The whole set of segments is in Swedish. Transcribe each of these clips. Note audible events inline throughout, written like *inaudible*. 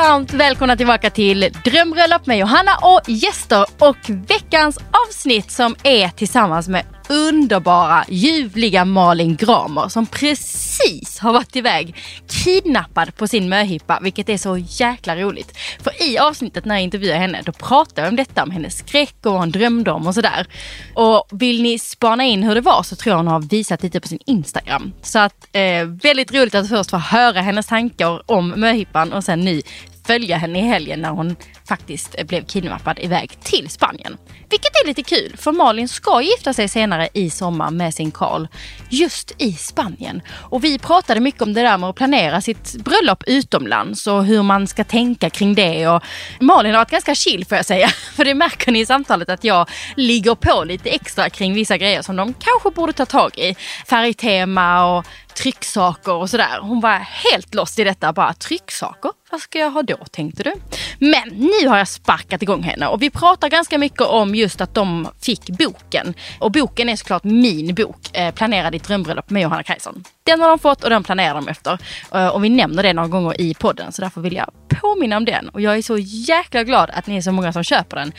varmt välkomna tillbaka till Drömbröllop med Johanna och gäster och veckans avsnitt som är tillsammans med underbara, ljuvliga Malin Gramer som precis precis har varit iväg kidnappad på sin möhippa, vilket är så jäkla roligt. För i avsnittet när jag intervjuar henne, då pratar jag om detta, om hennes skräck och vad hon drömde om och sådär. Och vill ni spana in hur det var så tror jag hon har visat lite på sin Instagram. Så att eh, väldigt roligt att först få höra hennes tankar om möhippan och sen nu följa henne i helgen när hon faktiskt blev kidnappad iväg till Spanien. Vilket är lite kul för Malin ska gifta sig senare i sommar med sin Karl just i Spanien. Och vi pratade mycket om det där med att planera sitt bröllop utomlands och hur man ska tänka kring det. Och Malin har varit ganska chill får jag säga. *laughs* För det märker ni i samtalet att jag ligger på lite extra kring vissa grejer som de kanske borde ta tag i. Färgtema och trycksaker och sådär. Hon var helt lost i detta. Bara trycksaker? Vad ska jag ha då tänkte du? Men nu har jag sparkat igång henne och vi pratar ganska mycket om just att de fick boken. Och boken är såklart min bok, eh, Planera ditt drömbröllop med Johanna Kajson. Den har de fått och den planerar de efter. Eh, och vi nämner det några gånger i podden så därför vill jag påminna om den. Och jag är så jäkla glad att ni är så många som köper den.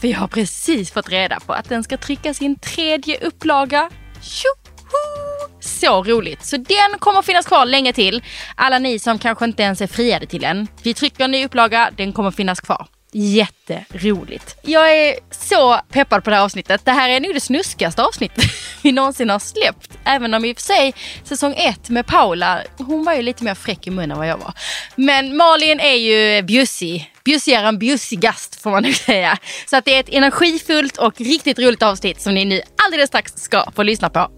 För jag har precis fått reda på att den ska tryckas i en tredje upplaga. Tjup! Så roligt! Så den kommer finnas kvar länge till. Alla ni som kanske inte ens är friade till den. Vi trycker en ny upplaga, den kommer finnas kvar. Jätteroligt. Jag är så peppad på det här avsnittet. Det här är nog det snuskigaste avsnittet *laughs* vi någonsin har släppt. Även om i och för sig säsong ett med Paula, hon var ju lite mer fräck i munnen än vad jag var. Men Malin är ju bjussig. Bjussigare än bjussigast får man nog säga. Så att det är ett energifullt och riktigt roligt avsnitt som ni nu alldeles strax ska få lyssna på.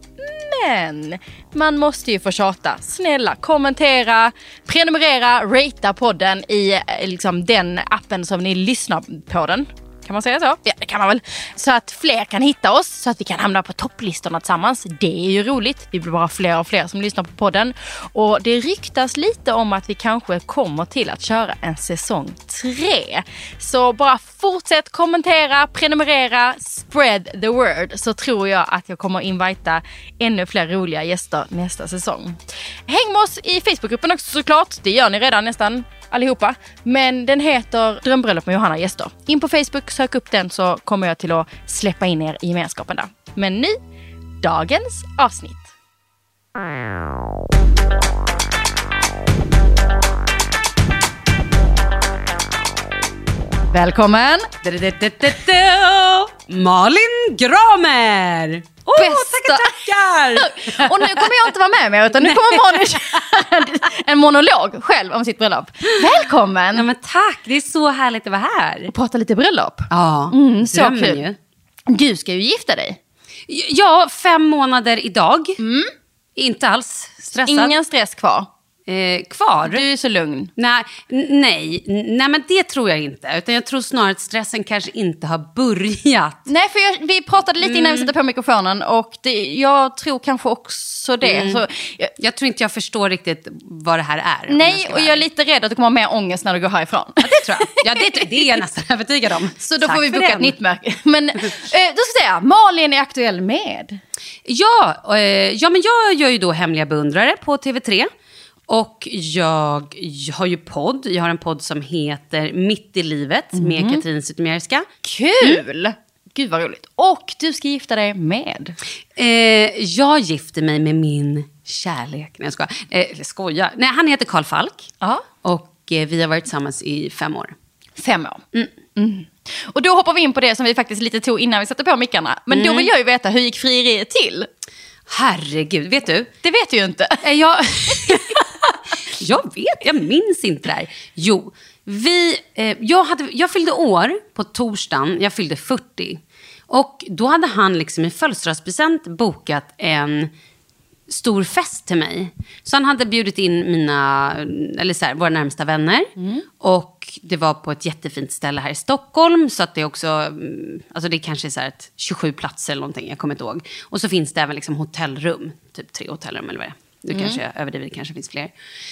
Men man måste ju få tjata. Snälla kommentera, prenumerera, ratea podden i eh, liksom, den appen som ni lyssnar på den. Kan man säga så? Ja, det kan man väl. Så att fler kan hitta oss, så att vi kan hamna på topplistorna tillsammans. Det är ju roligt. Vi blir bara fler och fler som lyssnar på podden. Och det ryktas lite om att vi kanske kommer till att köra en säsong tre. Så bara fortsätt kommentera, prenumerera, spread the word. Så tror jag att jag kommer invita ännu fler roliga gäster nästa säsong. Häng med oss i Facebookgruppen också såklart. Det gör ni redan nästan allihopa. Men den heter Drömbröllop med Johanna Gäster. In på Facebook, sök upp den så kommer jag till att släppa in er i gemenskapen där. Men nu, dagens avsnitt. Välkommen! Malin Gramer! Oh, Bästa. Tackar, tackar! *laughs* Och nu kommer jag inte vara med mer utan nu kommer Malin köra *laughs* en monolog själv om sitt bröllop. Välkommen! Ja, men tack, det är så härligt att vara här. Och prata lite bröllop. Ja, Mm, så kul. ju. Du ska ju gifta dig. Ja, fem månader idag. Inte alls stressad. Ingen stress kvar. Eh, kvar? Du är så lugn. Nej, nej, nej, men det tror jag inte. Utan jag tror snarare att stressen kanske inte har börjat. Nej, för jag, vi pratade lite innan vi satte på mikrofonen och det, jag tror kanske också det. Så, jag, Jag tror inte jag förstår riktigt vad det här är. nej, ska och jag är lite rädd att du kommer ha mer ångest när du går härifrån. Ja, det tror jag. Ja, det, det är jag nästan övertygad om. Så då Tack får vi boka ett nytt märke. Men eh, då ska jag säga, Malin är aktuell med. Ja, eh, ja, men jag gör ju då Hemliga beundrare på TV3. Och jag har ju podd. Jag har en podd som heter Mitt i livet med Katrin Zytomierska. Kul! Gud vad roligt. Och du ska gifta dig med. Eh, jag gifter mig med min kärlek. Nej, jag skojar. Eh, skojar. Nej, han heter Karl Falk. Ja. Och eh, vi har varit tillsammans i fem år. Fem år. Mm. Och då hoppar vi in på det som vi faktiskt lite tog innan vi satte på mickarna. Men då vill jag ju veta, hur gick frieriet till? Herregud, vet du? Det vet du ju inte. Eh, Jag, *laughs* jag vet, jag minns inte det här. Jo, vi, eh, jag, hade, jag fyllde år på torsdagen, jag fyllde 40. Och då hade han liksom i födelsedagspresent bokat en stor fest till mig. Så han hade bjudit in mina, eller så här, våra närmsta vänner. Och det var på ett jättefint ställe här i Stockholm. Så att det är också, mm, alltså det är kanske så här ett 27 platser eller någonting, jag kommer inte ihåg. Och så finns det även liksom hotellrum, typ tre hotellrum eller vad det är. Nu kanske jag överdriver, det kanske finns fler.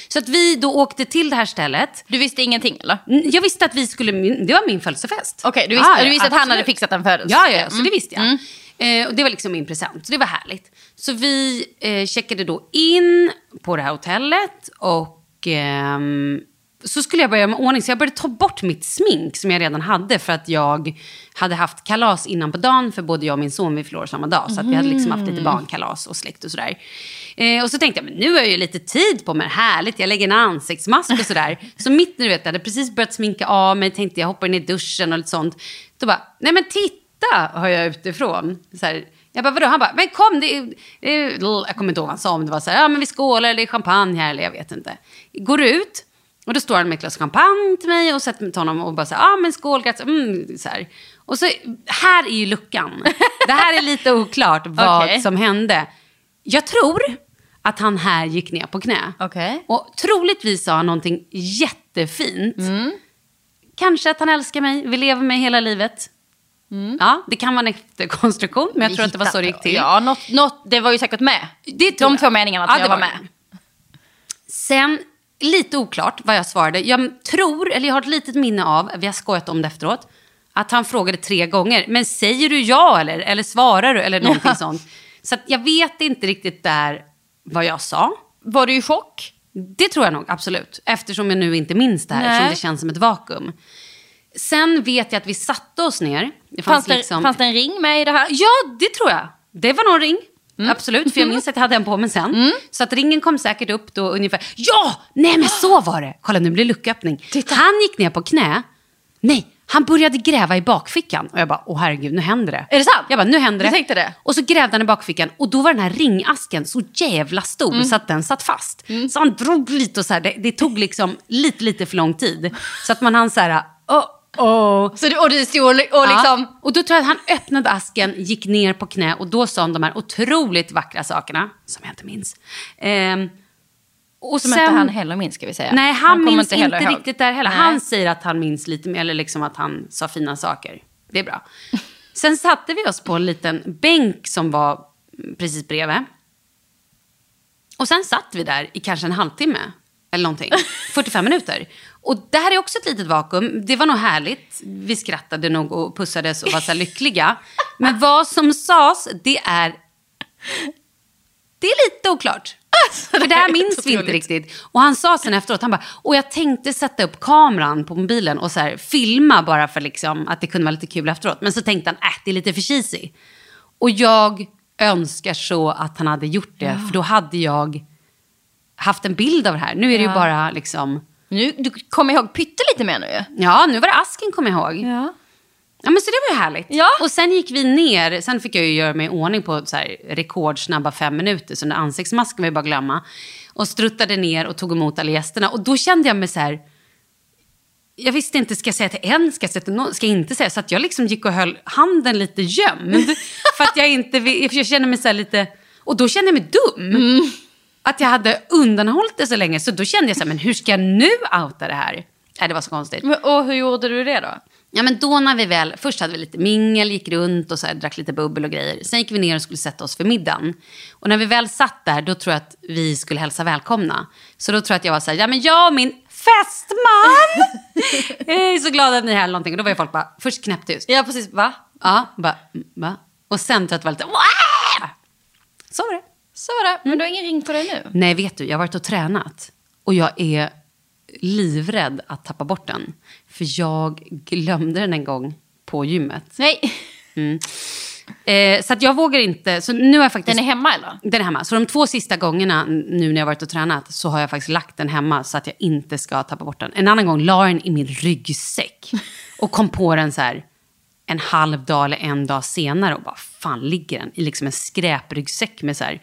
Så att vi då åkte till det här stället. Du visste ingenting eller? Mm, Jag visste att vi skulle, det var min födelsefest. Okej, du visste, ja, du visste att han hade fixat en födelse? Ja, ja, så det visste jag. Mm. Eh, och det var liksom min present, så det var härligt. Så vi eh, checkade då in på det här hotellet och ehm, så skulle jag börja i ordning. Så jag började ta bort mitt smink som jag redan hade. För att jag hade haft kalas innan på dagen. För både jag och min son vi förlorade samma dag. Så att vi hade liksom haft lite barnkalas och släkt och sådär. Eh, och så tänkte jag, men nu har jag ju lite tid på mig. Härligt, jag lägger en ansiktsmask och sådär. *laughs* så mitt när du vet, jag hade precis börjat sminka av mig. Tänkte jag hoppar in i duschen och lite sånt. Då bara, nej men titta har jag utifrån. Så här, jag bara, vadå? Han bara, men kom, det är, det är, jag kommer inte ihåg vad han sa, om det var så här, ja men vi skålar, eller det är champagne här, eller jag vet inte. Går ut, och då står han med ett glas champagne till mig och sätter mig till honom och bara så här, ja men skål, grattis, mm, så här. Och så, här är ju luckan. Det här är lite oklart *laughs* vad Okej. som hände. Jag tror att han här gick ner på knä. Okej. Och troligtvis sa han någonting jättefint. Mm. Kanske att han älskar mig, vill leva med hela livet. Ja, det kan vara en efterkonstruktion, men jag tror att det var så det gick till. Ja, något, något, det var ju säkert med. Det De jag. två meningarna Ja, tror jag var var med. Sen, lite oklart vad jag svarade. Jag tror, eller jag har ett litet minne av, vi har skojat om det efteråt, att han frågade tre gånger. Men säger du ja eller, eller svarar du eller *laughs* någonting sånt. Så att jag vet inte riktigt där vad jag sa. Var du i chock? Det tror jag nog, absolut. Eftersom jag nu inte minns det här, Nej. eftersom det känns som ett vakuum. Sen vet jag att vi satte oss ner. Det Fanns, det, liksom- fanns det en ring med i det här? Ja, det tror jag. Det var någon ring. Mm. Absolut, för jag minns att jag hade den på mig sen. Så att ringen kom säkert upp då ungefär. Ja, nej men så var det. Kolla nu blir det lucköppning. Han gick ner på knä. Nej, han började gräva i bakfickan. Och jag bara, åh herregud, nu händer det. Är det sant? Jag bara, nu händer Du det. tänkte det? Och så grävde han i bakfickan och då var den här ringasken så jävla stor Mm. så att den satt fast. Så han drog lite och så här, det, det tog liksom lite, lite för lång tid. Så att man hann så här, oh, oh. Så du, och du stod och, och liksom... Ja. Och då tror jag att han öppnade asken, gick ner på knä och då sa han de här otroligt vackra sakerna, som jag inte minns. Ehm, och Som inte han heller minns ska vi säga. Nej, han, kommer minns inte, ihåg. riktigt där heller. Nej. Han säger att han minns lite mer, eller liksom att han sa fina saker. Det är bra. *laughs* Sen satte vi oss på en liten bänk som var precis bredvid. Och sen satt vi där i kanske en halvtimme, eller någonting. *laughs* 45 minuter. Och det här är också ett litet vakuum. Det var nog härligt. Vi skrattade nog och pussades och var så lyckliga. *laughs* Men vad som sades, det är... Det är lite oklart. För det här är minns vi inte riktigt. Och han sa sen efteråt, han bara, och jag tänkte sätta upp kameran på mobilen och så här, filma bara för liksom, att det kunde vara lite kul efteråt. Men så tänkte han, äh, det är lite för cheesy. Och jag önskar så att han hade gjort det, för då hade jag haft en bild av det här. Nu är det ju Ja. bara liksom, Nu, du kommer ihåg pyttelite mer nu ju. ja, nu var det asken kommer jag ihåg. Ja. Ja, men så det var ju härligt. Ja. Och sen gick vi ner, sen fick jag ju göra mig i ordning på så här rekordsnabba fem minuter, så den ansiktsmasken var ju bara glömma. Och struttade ner och tog emot alla gästerna. Och då kände jag mig så här, jag visste inte, ska jag säga till en, ska jag säga till någon, ska jag inte säga? Så att jag liksom gick och höll handen lite gömd. *laughs* för att jag inte, för jag kände mig så här lite, och då kände jag mig dum. Att jag hade undanhållit det så länge, så då kände jag så här, men hur ska jag nu outa det här? Nej, det var så konstigt. Men, och hur gjorde du det då? Ja, men då när vi väl, först hade vi lite mingel, gick runt och så här, drack lite bubbel och grejer. Sen gick vi ner och skulle sätta oss för middagen. Och när vi väl satt där, då tror jag att vi skulle hälsa välkomna. Så då tror jag att jag var så här, ja men jag och min fästman *laughs* jag är så glad att ni är här eller någonting. Och då var ju folk bara, först knäpptyst. Ja, precis. Va? Ja, bara, "Mm, va? Och sen tror jag att det var lite, Wah! Så var det. Så var det. Men du har ingen ring på dig nu? Nej, vet du, jag har varit och tränat. Och jag är livrädd att tappa bort den. För jag glömde den en gång på gymmet. Nej. Eh, så att jag vågar inte. Så nu har jag faktiskt... Den är hemma eller? Den är hemma. Så de två sista gångerna nu när jag varit och tränat så har jag faktiskt lagt den hemma så att jag inte ska tappa bort den. En annan gång la jag den i min ryggsäck och kom på den så här en halv dag eller en dag senare och bara fan ligger den i liksom en skräpryggsäck med så här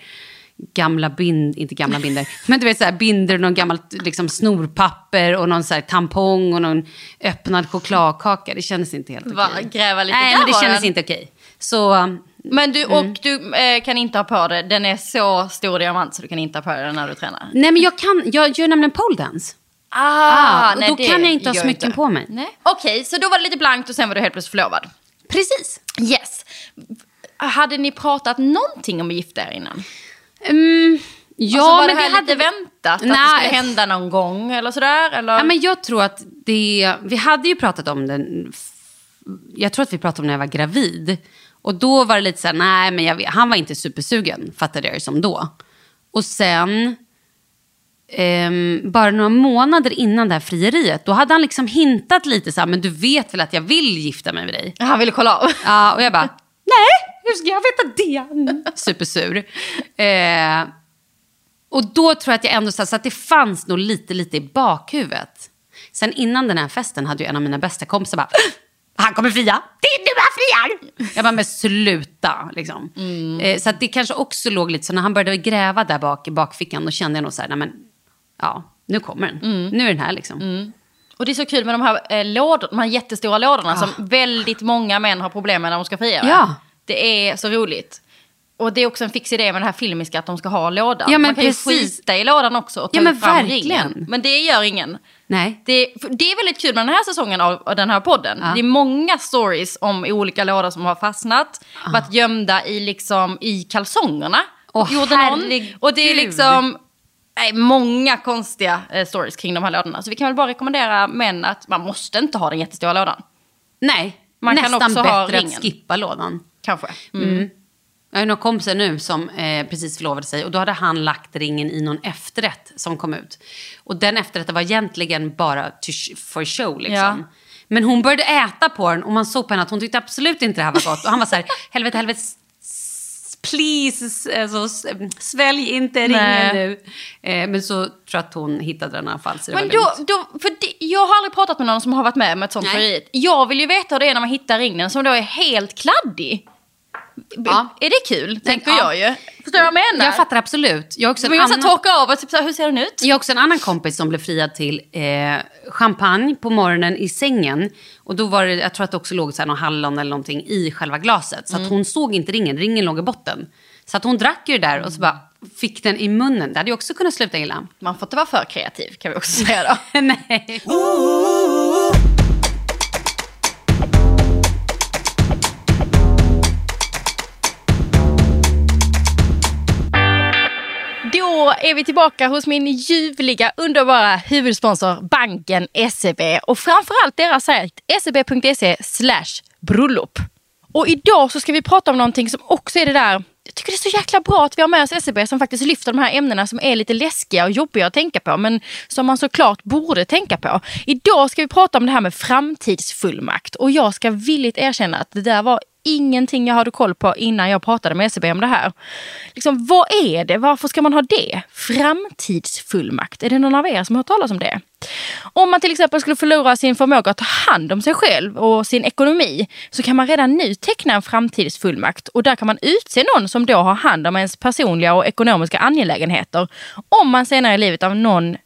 gamla bind, inte gamla binder, men du vet så här binder och någon gammalt liksom snorpapper och någon så här tampong och någon öppnad chokladkaka. Det kändes inte helt okej. Va? Gräva lite Nej, men det kändes den. inte okej. Så Men du, och du eh, kan inte ha på dig, den är så stor diamant så du kan inte ha på dig den när du tränar? Nej, men jag kan, jag gör nämligen pole dance. Ah, och då kan jag inte ha smycken på mig. Nej. Okej, så då var det lite blankt och sen var du helt plötsligt förlovad? Precis. Yes. Hade ni pratat någonting om att gifta er innan? Mm, ja, alltså, var men det här vi hade... lite väntat? Att det skulle hända någon gång eller sådär? Eller? Ja, men jag tror att det... Vi hade ju pratat om det... Jag tror att vi pratade om när jag var gravid. Och då var det lite så här, nej men jag vet, han var inte supersugen, fattade jag det som då. Och sen ehm, bara några månader innan det här frieriet, då hade han liksom hintat lite så här, men du vet väl att jag vill gifta mig med dig? Han ville kolla av. Ja, och jag bara, nej, hur ska jag veta det? Supersur. Eh, och då tror jag att jag ändå så att det fanns nog lite, lite i bakhuvudet. Sen innan den här festen hade ju en av mina bästa kompisar bara, han kommer fria. Det är nu han friar! Jag bara, men sluta. Liksom. Mm. Eh, så att det kanske också låg lite så när han började gräva där bak i bakfickan, då kände jag nog så här, nej men, ja, nu kommer den. Mm. Nu är den här liksom. Mm. Och det är så kul med de här, eh, lådor, de här jättestora lådorna ah. som väldigt många män har problem med när de ska fria. Ja. Det är så roligt. Och det är också en fix idé med den här filmiska att de ska ha lådan. Ja, men Man kan precis. ju skita i lådan också och ta ja, men fram verkligen. ringen. Men det gör ingen. Nej. Det, det är väldigt kul med den här säsongen av, den här podden. Ja. Det är många stories om olika lådor som har fastnat, ah. varit gömda i, liksom, i kalsongerna. Oh, gjorde någon. Och det är liksom nej, många konstiga eh, stories kring de här lådorna. Så vi kan väl bara rekommendera män att man måste inte ha den jättestora lådan. Nej, man nästan kan också bättre ha ringen. att skippa lådan. Kanske. Mm. Mm. Jag har några kompisar nu som eh, precis förlovade sig och då hade han lagt ringen i någon efterrätt som kom ut. Och den efterrätten var egentligen bara for show liksom. Ja. Men hon började äta på den och man såg på henne att hon tyckte absolut inte det här var gott. Och han var så här, *laughs* helvete, helvete, please, alltså, svälj inte ringen nu. Eh, men så tror jag att hon hittade den i alla fall. men då, då, för det, jag har aldrig pratat med någon som har varit med om ett sånt frieri. Jag vill ju veta hur det är när man hittar ringen som då är helt kladdig. Ja. Är det kul, tänker ja. jag ju. Förstår du vad jag menar? Jag fattar absolut. Jag har också en annan... torka av och typ så här, hur ser den ut? Jag har också en annan kompis som blev friad till eh, champagne på morgonen i sängen. Och då var det, jag tror att det också låg så här någon hallon eller någonting i själva glaset. Så mm. att hon såg inte ringen, ringen låg i botten. Så att hon drack ju det där och så bara fick den i munnen. Det hade ju också kunnat sluta illa. Man får inte vara för kreativ kan vi också säga då. *laughs* Nej. Är vi tillbaka hos min ljuvliga, underbara huvudsponsor banken SEB och framförallt deras sajt seb.se bröllop. Och idag så ska vi prata om någonting som också är det där jag tycker det är så jäkla bra att vi har med oss SEB som faktiskt lyfter de här ämnena som är lite läskiga och jobbiga att tänka på men som man såklart borde tänka på. Idag ska vi prata om det här med framtidsfullmakt och jag ska villigt erkänna att det där var ingenting jag hade koll på innan jag pratade med SCB om det här. Liksom, vad är det? Varför ska man ha det? Framtidsfullmakt, är det någon av er som har hört talas om det? Om man till exempel skulle förlora sin förmåga att ta hand om sig själv och sin ekonomi så kan man redan nu teckna en framtidsfullmakt och där kan man utse någon som då har hand om ens personliga och ekonomiska angelägenheter om man senare i livet av någon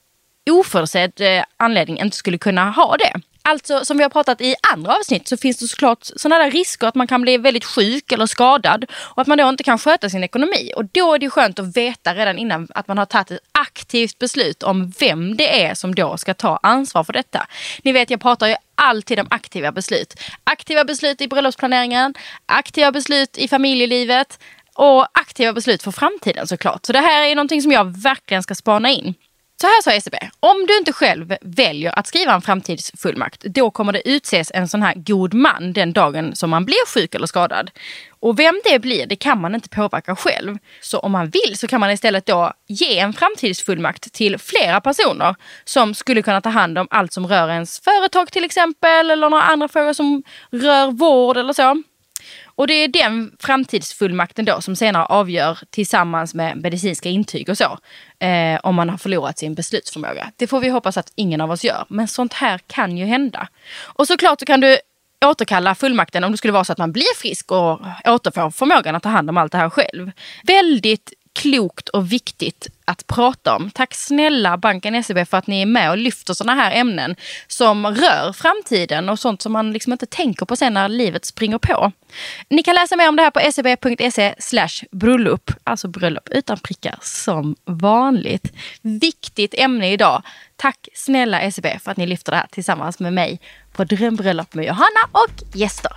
oförutsedd eh, anledning inte skulle kunna ha det. Alltså som vi har pratat i andra avsnitt så finns det såklart sådana där risker att man kan bli väldigt sjuk eller skadad och att man då inte kan sköta sin ekonomi. Och då är det skönt att veta redan innan att man har tagit ett aktivt beslut om vem det är som då ska ta ansvar för detta. Ni vet jag pratar ju alltid om aktiva beslut. Aktiva beslut i bröllopsplaneringen, aktiva beslut i familjelivet och aktiva beslut för framtiden såklart. Så det här är någonting som jag verkligen ska spana in. Så här sa ECB, om du inte själv väljer att skriva en framtidsfullmakt, då kommer det utses en sån här god man den dagen som man blir sjuk eller skadad. Och vem det blir, det kan man inte påverka själv. Så om man vill så kan man istället då ge en framtidsfullmakt till flera personer som skulle kunna ta hand om allt som rör ens företag till exempel, eller några andra frågor som rör vård eller så. Och det är den framtidsfullmakten då som senare avgör tillsammans med medicinska intyg och så. Eh, om man har förlorat sin beslutsförmåga. Det får vi hoppas att ingen av oss gör. Men sånt här kan ju hända. Och såklart så kan du återkalla fullmakten om det skulle vara så att man blir frisk och återfår förmågan att ta hand om allt det här själv. Väldigt klokt och viktigt att prata om. Tack snälla banken SEB för att ni är med och lyfter sådana här ämnen som rör framtiden och sånt som man liksom inte tänker på sen när livet springer på. Ni kan läsa mer om det här på seb.se bröllop, alltså bröllop utan prickar som vanligt. Viktigt ämne idag. Tack snälla SEB för att ni lyfter det här tillsammans med mig på Drömbröllop med Johanna och gäster.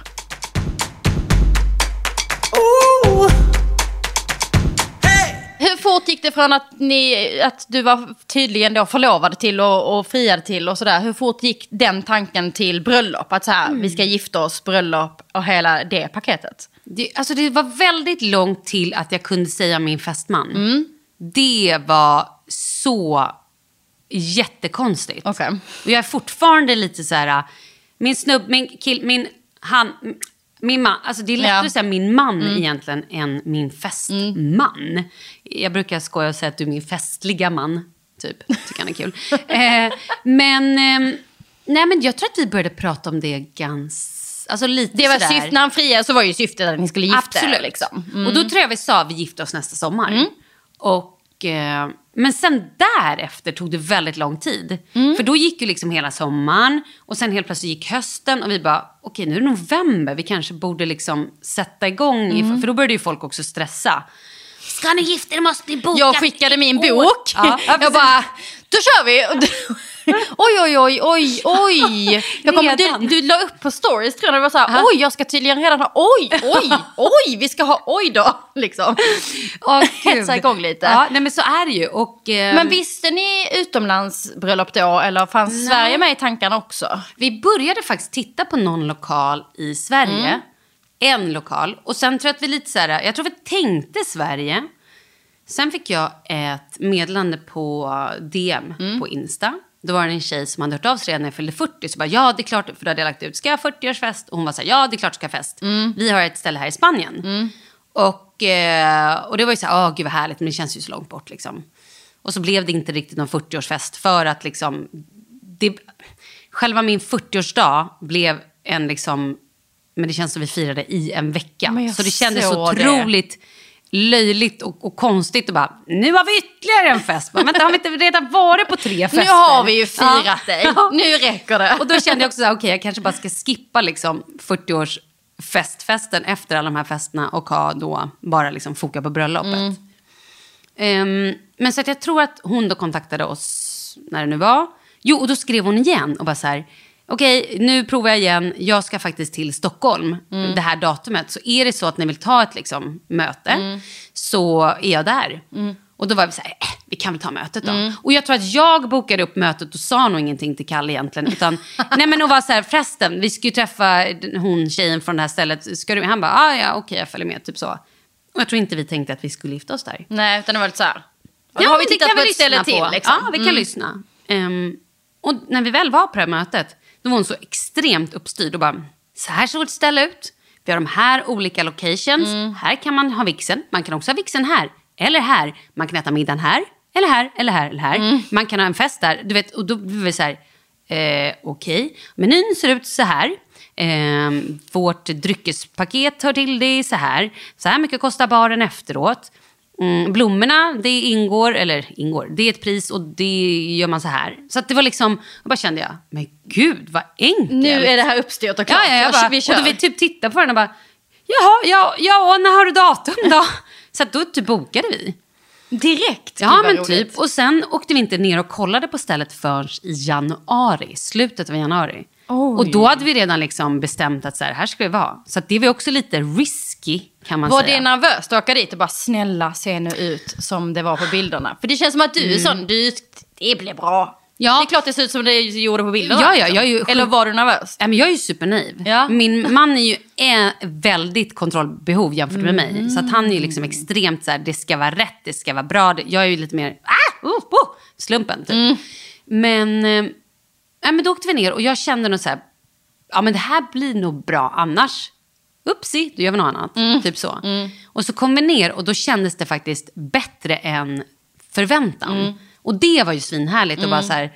Ooh. Fort gick det från att, ni, att du var tydligen då förlovad till och, och friad till och sådär. Hur fort gick den tanken till bröllop? Att så här, mm. vi ska gifta oss, bröllop och hela det paketet. Det, alltså det var väldigt långt till att jag kunde säga min fästman. Mm. Det var så jättekonstigt. Okej. Och jag är fortfarande lite så här, min snubb, min kill, min, han, min man, alltså det är lättare Ja. att säga min man egentligen än min fästman. Jag brukar skoja och säga att du är min festliga man, typ. Tycker han är kul. *laughs* eh, men, eh, nej men jag tror att vi började prata om det ganska, alltså lite Det var sådär. syftet, när han friade så var ju syftet att ni skulle gifta Absolut. Liksom. Mm. Och då tror jag vi sa vi gifter oss nästa sommar. Och, eh, men sen därefter tog det väldigt lång tid. Mm. För då gick ju liksom hela sommaren och sen helt plötsligt gick hösten och vi bara, okej nu är det november, vi kanske borde liksom sätta igång. Mm. För då började ju folk också stressa. Ska ni gifta er måste ni boka Jag skickade min i år." bok. Ja, ja, jag bara, då kör vi. *laughs* Och *laughs* oj, oj, oj, oj, oj. *laughs* Jag kom, du, du la upp på stories tror jag. Det var så här, oj, jag ska tydligen redan ha, oj, oj, *laughs* oj, vi ska ha, oj då. Liksom. Gud. Hetsa igång lite. Ja, nej men så är det ju. Och, eh, Men visste ni utomlandsbröllop då? Eller fanns Sverige med i tankarna också? Vi började faktiskt titta på någon lokal i Sverige. Mm. En lokal. Och sen tror jag att vi lite så här, jag tror vi tänkte Sverige. Sen fick jag ett meddelande på DM Mm. på Insta. Då var det en tjej som hade hört av sig redan när jag fyllde 40. Så bara, ja det är klart, för då hade jag lagt ut, ska jag ha 40-årsfest? Och hon var så här, ja det är klart jag ska ha fest. Mm. Vi har ett ställe här i Spanien. Och, eh, och det var ju så här, åh gud vad härligt, men det känns ju så långt bort liksom. Och så blev det inte riktigt någon 40-årsfest för att liksom, det, själva min 40-årsdag blev en liksom, men det känns som vi firade i en vecka. Så det kändes så otroligt löjligt och, och konstigt och bara, nu har vi ytterligare en fest. Vänta, har vi inte redan varit på tre fester? Nu har vi ju firat Ja. dig. Nu räcker det. Och då kände jag också så här, okej, jag kanske bara ska skippa liksom 40-års festfesten efter alla de här festerna och ha då bara liksom foka på bröllopet. Mm. Ehm, men så att jag tror att hon då kontaktade oss när det nu var. Jo, och då skrev hon igen och bara så här, okej, nu provar jag igen, jag ska faktiskt till Stockholm Mm. det här datumet. Så är det så att ni vill ta ett liksom, möte Mm. så är jag där. Och då var vi så här, äh, vi kan väl ta mötet då. Mm. Och jag tror att jag bokade upp mötet och sa nog ingenting till Kalle egentligen. Utan, *laughs* nej men och var så här, förresten, vi ska ju träffa hon tjejen från det här stället. Ska du? Han bara, ah, ja okej jag följer med, typ så. Och jag tror inte vi tänkte att vi skulle gifta oss där. Nej, utan det var lite så här. Ja, har vi tittat kan på vi ett ställe lyssna till. på. Liksom. Ja, vi kan lyssna. Ehm, och när vi väl var på det här mötet, då var hon så extremt uppstyrd och bara, så här ser vårt ställe ut. Vi har de här olika locations. Mm. Här kan man ha vixen. Man kan också ha vixen här. Eller här. Man kan äta middagen här. Eller här, eller här, eller här. Mm. Man kan ha en fest där. Du vet, och då blir vi så här, eh, okej. Menyn ser ut så här. Eh, vårt dryckespaket hör till det så här. Så här mycket kostar baren efteråt. Mm, blommorna, det ingår, eller ingår, det är ett pris och det gör man så här. Så det var liksom, då bara kände jag, men gud vad enkelt. Nu är det här uppstyrt och klart. Ja, ja, jag bara, vi kör. och då vi typ tittade på den och bara, jaha, ja, ja, och när har du datum då? *laughs* Så då typ bokade vi. Direkt. Ja, men roligt. typ. Och sen åkte vi inte ner och kollade på stället förrän i januari, slutet av januari. Oj. Och då hade vi redan liksom bestämt att så här, här ska vi vara. Så det var också lite risky, kan man Var säga. det nervöst att åka dit och bara snälla se nu ut som det var på bilderna? För det känns som att du är sån, du, det blir bra. Mm. Ja. Det är klart det ser ut som det gjorde på bilderna. Ja, ja, liksom. jag är ju Eller var du nervös? Ja, men jag är ju supernaiv. Ja. Min man är ju eh, väldigt kontrollbehov jämfört med mig. Mm. Så att han är ju liksom extremt så här, det ska vara rätt, det ska vara bra. Jag är ju lite mer, ah, oh, oh, slumpen typ. Mm. Men, eh, ja, men då åkte vi ner och jag kände nog så här, ja men det här blir nog bra annars. Upsi, då gör vi något annat. Mm. Typ så. Och så kom vi ner och då kändes det faktiskt bättre än förväntan. Mm. Och det var ju svinhärligt. Och bara så här,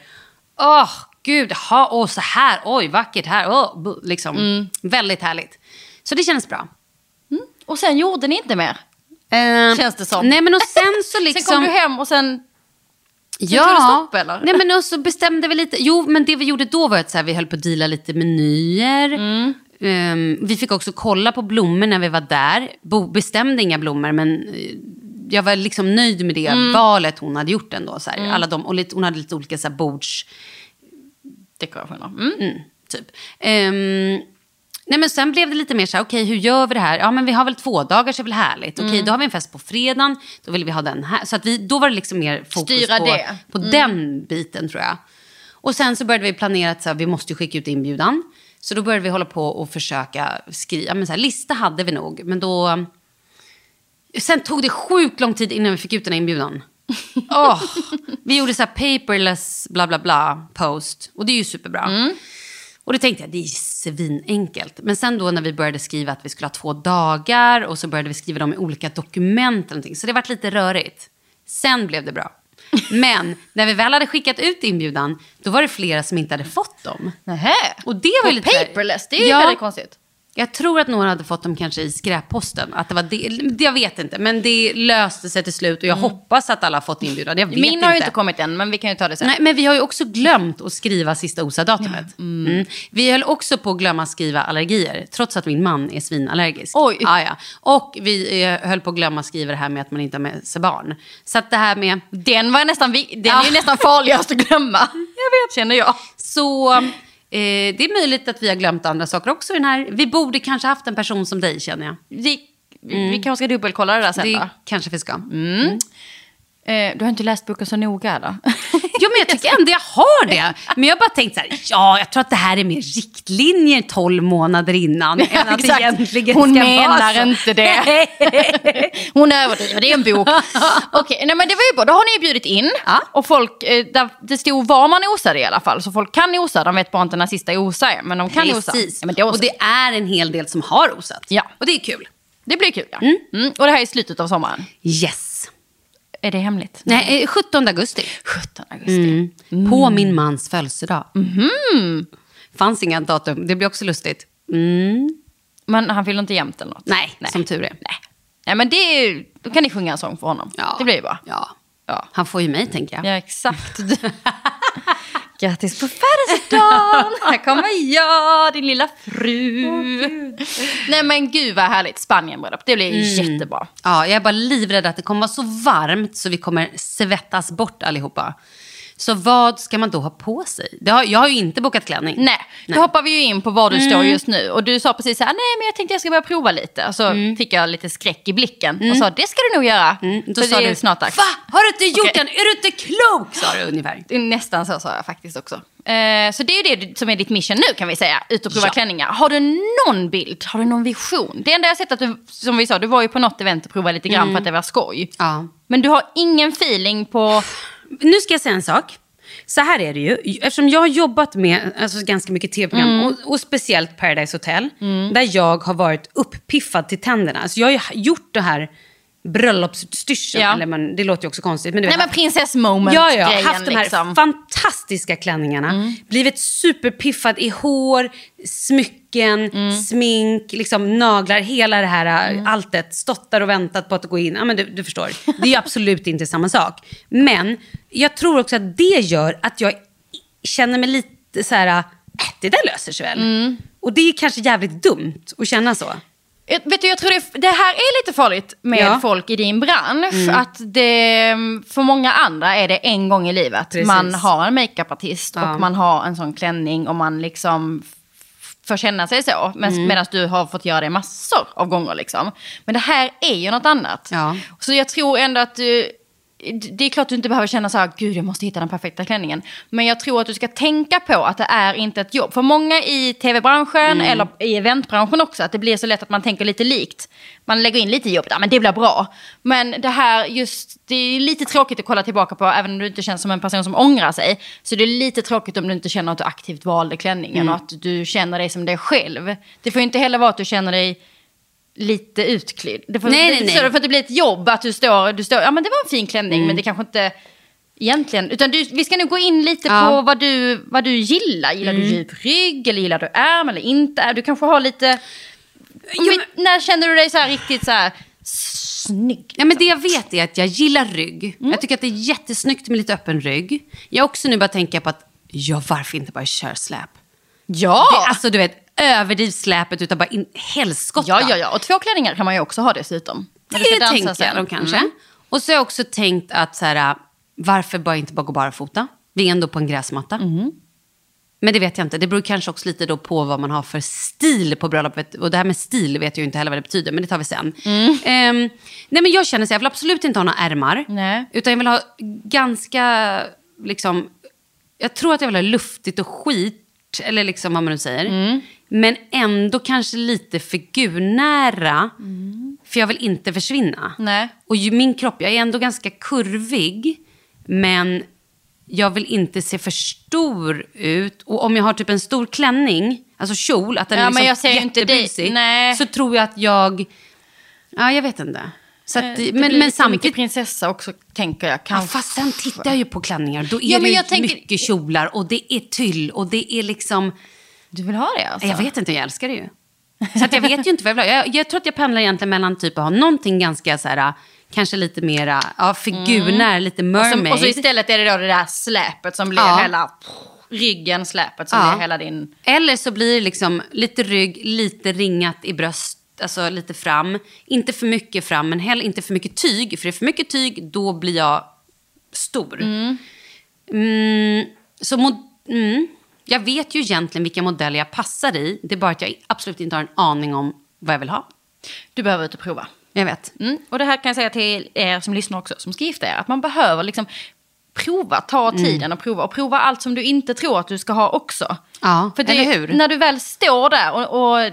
åh gud, ha, åh, så här, oj vackert här, åh, liksom. Mm. Väldigt härligt. Så det kändes bra. Och sen gjorde ni inte mer? Eh, Känns det som. Nej men och sen så liksom. *laughs* Sen kom du hem och sen... Ja. tog det stopp, eller? Nej men och så bestämde vi lite. Jo men det vi gjorde då var att så här, vi höll på att deala lite menyer. Mm. Ehm, vi fick också kolla på blommor när vi var där. Bo, bestämde inga blommor men eh, jag var liksom nöjd med det Mm. valet hon hade gjort ändå. Så här. Alla de, och lite, hon hade lite olika så här, bords... Dekorationer. Mm. Mm, typ. Ehm, nej men sen blev det lite mer så här, okej hur gör vi det här? Ja men vi har väl två dagar så är det väl härligt. Okej Mm. då har vi en fest på fredagen, då vill vi ha den här. Så att vi, då var det liksom mer fokus Styra på, det. på den biten tror jag. Och sen så började vi planera att så här, vi måste skicka ut inbjudan. Så då började vi hålla på och försöka skriva. Men så här, lista hade vi nog, men då... Sen tog det sjukt lång tid innan vi fick ut den här inbjudan. *laughs* Åh, vi gjorde så här paperless bla bla bla post. Och det är ju superbra. Och då tänkte jag, det är svinenkelt. Men sen då när vi började skriva att vi skulle ha två dagar och så började vi skriva dem i olika dokument. Och någonting, så det vart lite rörigt. Sen blev det bra. Men när vi väl hade skickat ut inbjudan, då var det flera som inte hade fått dem. Nähä. Och det var På lite paperless, det är ju Ja. väldigt konstigt. Jag tror att några hade fått dem kanske i skräpposten. Att det var det, jag vet inte, men det löste sig till slut. Och jag hoppas att alla har fått inbjudan. Jag vet Min inte. har ju inte kommit än, men vi kan ju ta det sen. Nej, men vi har ju också glömt att skriva sista OSA-datumet. Mm. Vi höll också på att glömma skriva allergier, trots att min man är svinallergisk. Oj. Ja, ja. Och vi eh, höll på att glömma skriva det här med att man inte har med sig barn. Så att det här med... Den, var nästan, den Ja. är ju nästan farligast att glömma. *laughs* Jag vet. Känner jag. Så eh, det är möjligt att vi har glömt andra saker också i den här. Vi borde kanske haft en person som dig, känner jag. Vi, vi kanske ska dubbelkolla det där sen Det då. kanske vi ska. Eh, du har inte läst boken så noga eller? *laughs* Ja, men jag tycker ändå jag har det. Men jag har bara tänkt så här, ja, jag tror att det här är mer riktlinjer 12 månader innan. än att *laughs* egentligen Hon ska menar vara så. inte det. *laughs* Hon överdriver, det är en bok. Okej, nej men det var ju bra. Då har ni bjudit in. Ja. Och folk, eh, där, det stod var man osade i alla fall. Så folk kan osa, de vet bara inte när sista osar är. Men de kan osa. Precis. Ja, men då så. och det är en hel del som har osat. Ja. Och det är kul. det blir kul ja. Mm. Och det här är slutet av sommaren. Yes. Är det hemligt? Nej, eh, 17 augusti. 17 augusti. På min mans födelsedag. Mhm. Fanns inga datum. Det blir också lustigt. Mm. Men han fyller inte jämt eller något? Nej, som tur är. Nej. Nej men det är, då kan ni sjunga en sång för honom. Ja. Det blir ju bra. Ja. Ja. Han får ju mig, tänker jag. Ja, exakt. *laughs* Grattis på födelsedagen! *laughs* Här kommer jag, din lilla fru. Nej men gud vad härligt. Spanien-bröllop, det blir jättebra. Ja, jag är bara livrädd att det kommer vara så varmt så vi kommer svettas bort allihopa. Så vad ska man då ha på sig? Har, jag har ju inte bokat klänning. Nej, då hoppar vi ju in på var du står just nu. Och du sa precis så här, nej men jag tänkte jag ska börja prova lite. Och så fick jag lite skräck i blicken och sa, det ska du nog göra. Då För sa det du, snart dags. Va? Har du inte gjort Okej. den? Är du inte klok? Sa du ungefär. Nästan så sa jag faktiskt också. Eh, så det är ju det som är ditt mission nu kan vi säga. Ut och prova Ja. klänningar. Har du någon bild? Har du någon vision? Det enda jag sett att du, som vi sa, du var ju på något event och provade lite grann för att det var skoj. Ja. Men du har ingen feeling på... Nu ska jag säga en sak. Så här är det ju. Eftersom jag har jobbat med alltså, ganska mycket tv-program och, och speciellt Paradise Hotel. Där jag har varit uppiffad till tänderna. Alltså, jag har ju gjort det här bröllopsutstyrseln. Ja. Eller man, det låter ju också konstigt. Men du vet, Nej men prinsess moment Ja, ja, grejen haft de här liksom. fantastiska klänningarna. Blivit superpiffad i hår, smycken, smink, liksom naglar, hela det här mm. alltet. Stått där och väntat på att gå in. Ja, men du, du förstår, det är ju absolut inte samma sak. Men jag tror också att det gör att jag känner mig lite så här, äh, det där löser sig väl. Och det är kanske jävligt dumt att känna så. Jag, vet du, jag tror det, det här är lite farligt med Ja. folk i din bransch. Att det, för många andra är det en gång i livet. Precis. Man har en makeupartist Ja. och man har en sån klänning och man liksom får känna sig så. Men, Mm. Medan du har fått göra det massor av gånger. Liksom. Men det här är ju något annat. Ja. Så jag tror ändå att du... Det är klart du inte behöver känna så här, gud jag måste hitta den perfekta klänningen. Men jag tror att du ska tänka på att det är inte ett jobb. För många i tv-branschen eller i eventbranschen också, att det blir så lätt att man tänker lite likt. Man lägger in lite jobb, ja men det blir bra. Men det här just, det är lite tråkigt att kolla tillbaka på, även om du inte känns som en person som ångrar sig. Så det är lite tråkigt om du inte känner att du aktivt valde klänningen och att du känner dig som dig själv. Det får inte heller vara att du känner dig lite utklädd. Det får, Nej, det, nej, nej. Så det får inte bli ett jobb att du står, du står ja men det var en fin klänning men det kanske inte egentligen, utan du, vi ska nu gå in lite Ja. på vad du, vad du gillar. Gillar du djup rygg eller gillar du ärm eller inte? Du kanske har lite, om vi, när känner du dig så här riktigt så här snygg? Ja, men det jag vet är att jag gillar rygg. Jag tycker att det är jättesnyggt med lite öppen rygg. Jag har också nu börjat tänka på att, ja varför inte bara köra släp? Ja! Det, alltså du vet, överdriv släpet utan bara in helskotta. ja, ja, ja. Och två klänningar kan man ju också ha dessutom. När du Det dansa tänker sen. nog kanske. Mm. Och så har jag också tänkt att så här, varför bara inte bara gå barfota? Vi är ändå på en gräsmatta. Mm. Men det vet jag inte. Det beror kanske också lite då på vad man har för stil på bröllopet. Och det här med stil vet jag inte heller vad det betyder, men det tar vi sen. Ehm, nej men jag känner så jag vill absolut inte ha några ärmar. Nej. Utan jag vill ha ganska, liksom, jag tror att jag vill ha luftigt och skit, eller liksom vad man nu säger. Men ändå kanske lite figurnära. För jag vill inte försvinna. Nej. Och min kropp, jag är ändå ganska kurvig. Men jag vill inte se för stor ut. Och om jag har typ en stor klänning, alltså kjol, att den Ja, är liksom jag ser inte jättebusig, Nej. Så tror jag att jag, ja jag vet inte. Så att, Eh, Det men, blir men samtidigt, mycket prinsessa också, tänker jag. ja, Kanske. fast sen tittar jag ju på klänningar. Då är Ja, det tänker- mycket kjolar och det är tyll och det är liksom, Du vill ha det alltså? jag vet inte, jag älskar det ju. Så jag vet ju inte vad jag vill ha. Jag, jag tror att jag pendlar egentligen mellan typ att ha någonting ganska så här, kanske lite mera, ja figurnära, lite Mm. Och så, mermaid. och så istället är det då det där släpet som blir Ja. hela ryggen, släpet som Ja. blir hela din... Eller så blir det liksom lite rygg, lite ringat i bröst, alltså lite fram. Inte för mycket fram, men heller inte för mycket tyg. För är det för mycket tyg, då blir jag stor. Mm, så mod- mm, jag vet ju egentligen vilka modeller jag passar i. Det är bara att jag absolut inte har en aning om vad jag vill ha. Du behöver ut och prova. Jag vet. Mm. Och det här kan jag säga till er som lyssnar också, som ska gifta er. Att man behöver liksom prova, ta Mm. tiden och prova. Och prova allt som du inte tror att du ska ha också. Ja, För det, eller hur? När du väl står där och, och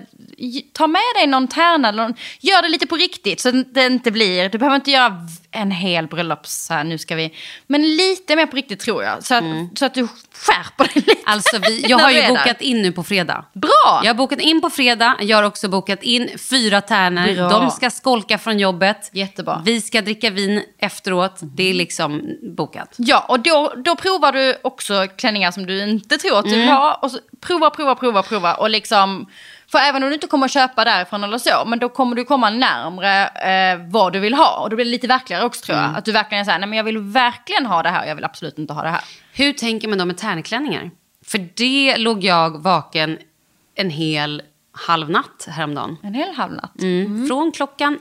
ta med dig någon tärna, eller någon, gör det lite på riktigt så att det inte blir, du behöver inte göra en hel bröllops, här, nu ska vi, men lite mer på riktigt tror jag. Så att, så att du skärper dig lite. Mm. Alltså, vi, jag har ju bokat in nu på fredag. Bra! Jag har bokat in på fredag. Jag har också bokat in fyra tärnor. Bra. De ska skolka från jobbet. Jättebra. Vi ska dricka vin efteråt. Det är liksom bokat. Ja, och då, då provar du också klänningar som du inte tror att du vill ha. Och så prova, prova, prova, prova. Och liksom, för även om du inte kommer att köpa därifrån eller så, men då kommer du komma närmre eh, vad du vill ha. Och då blir det lite verkligare också tror jag. Att du verkligen säger, nej men jag vill verkligen ha det här, jag vill absolut inte ha det här. Hur tänker man då med tärnklänningar? För det låg jag vaken en hel halvnatt häromdagen. En hel halvnatt. Mm. Från klockan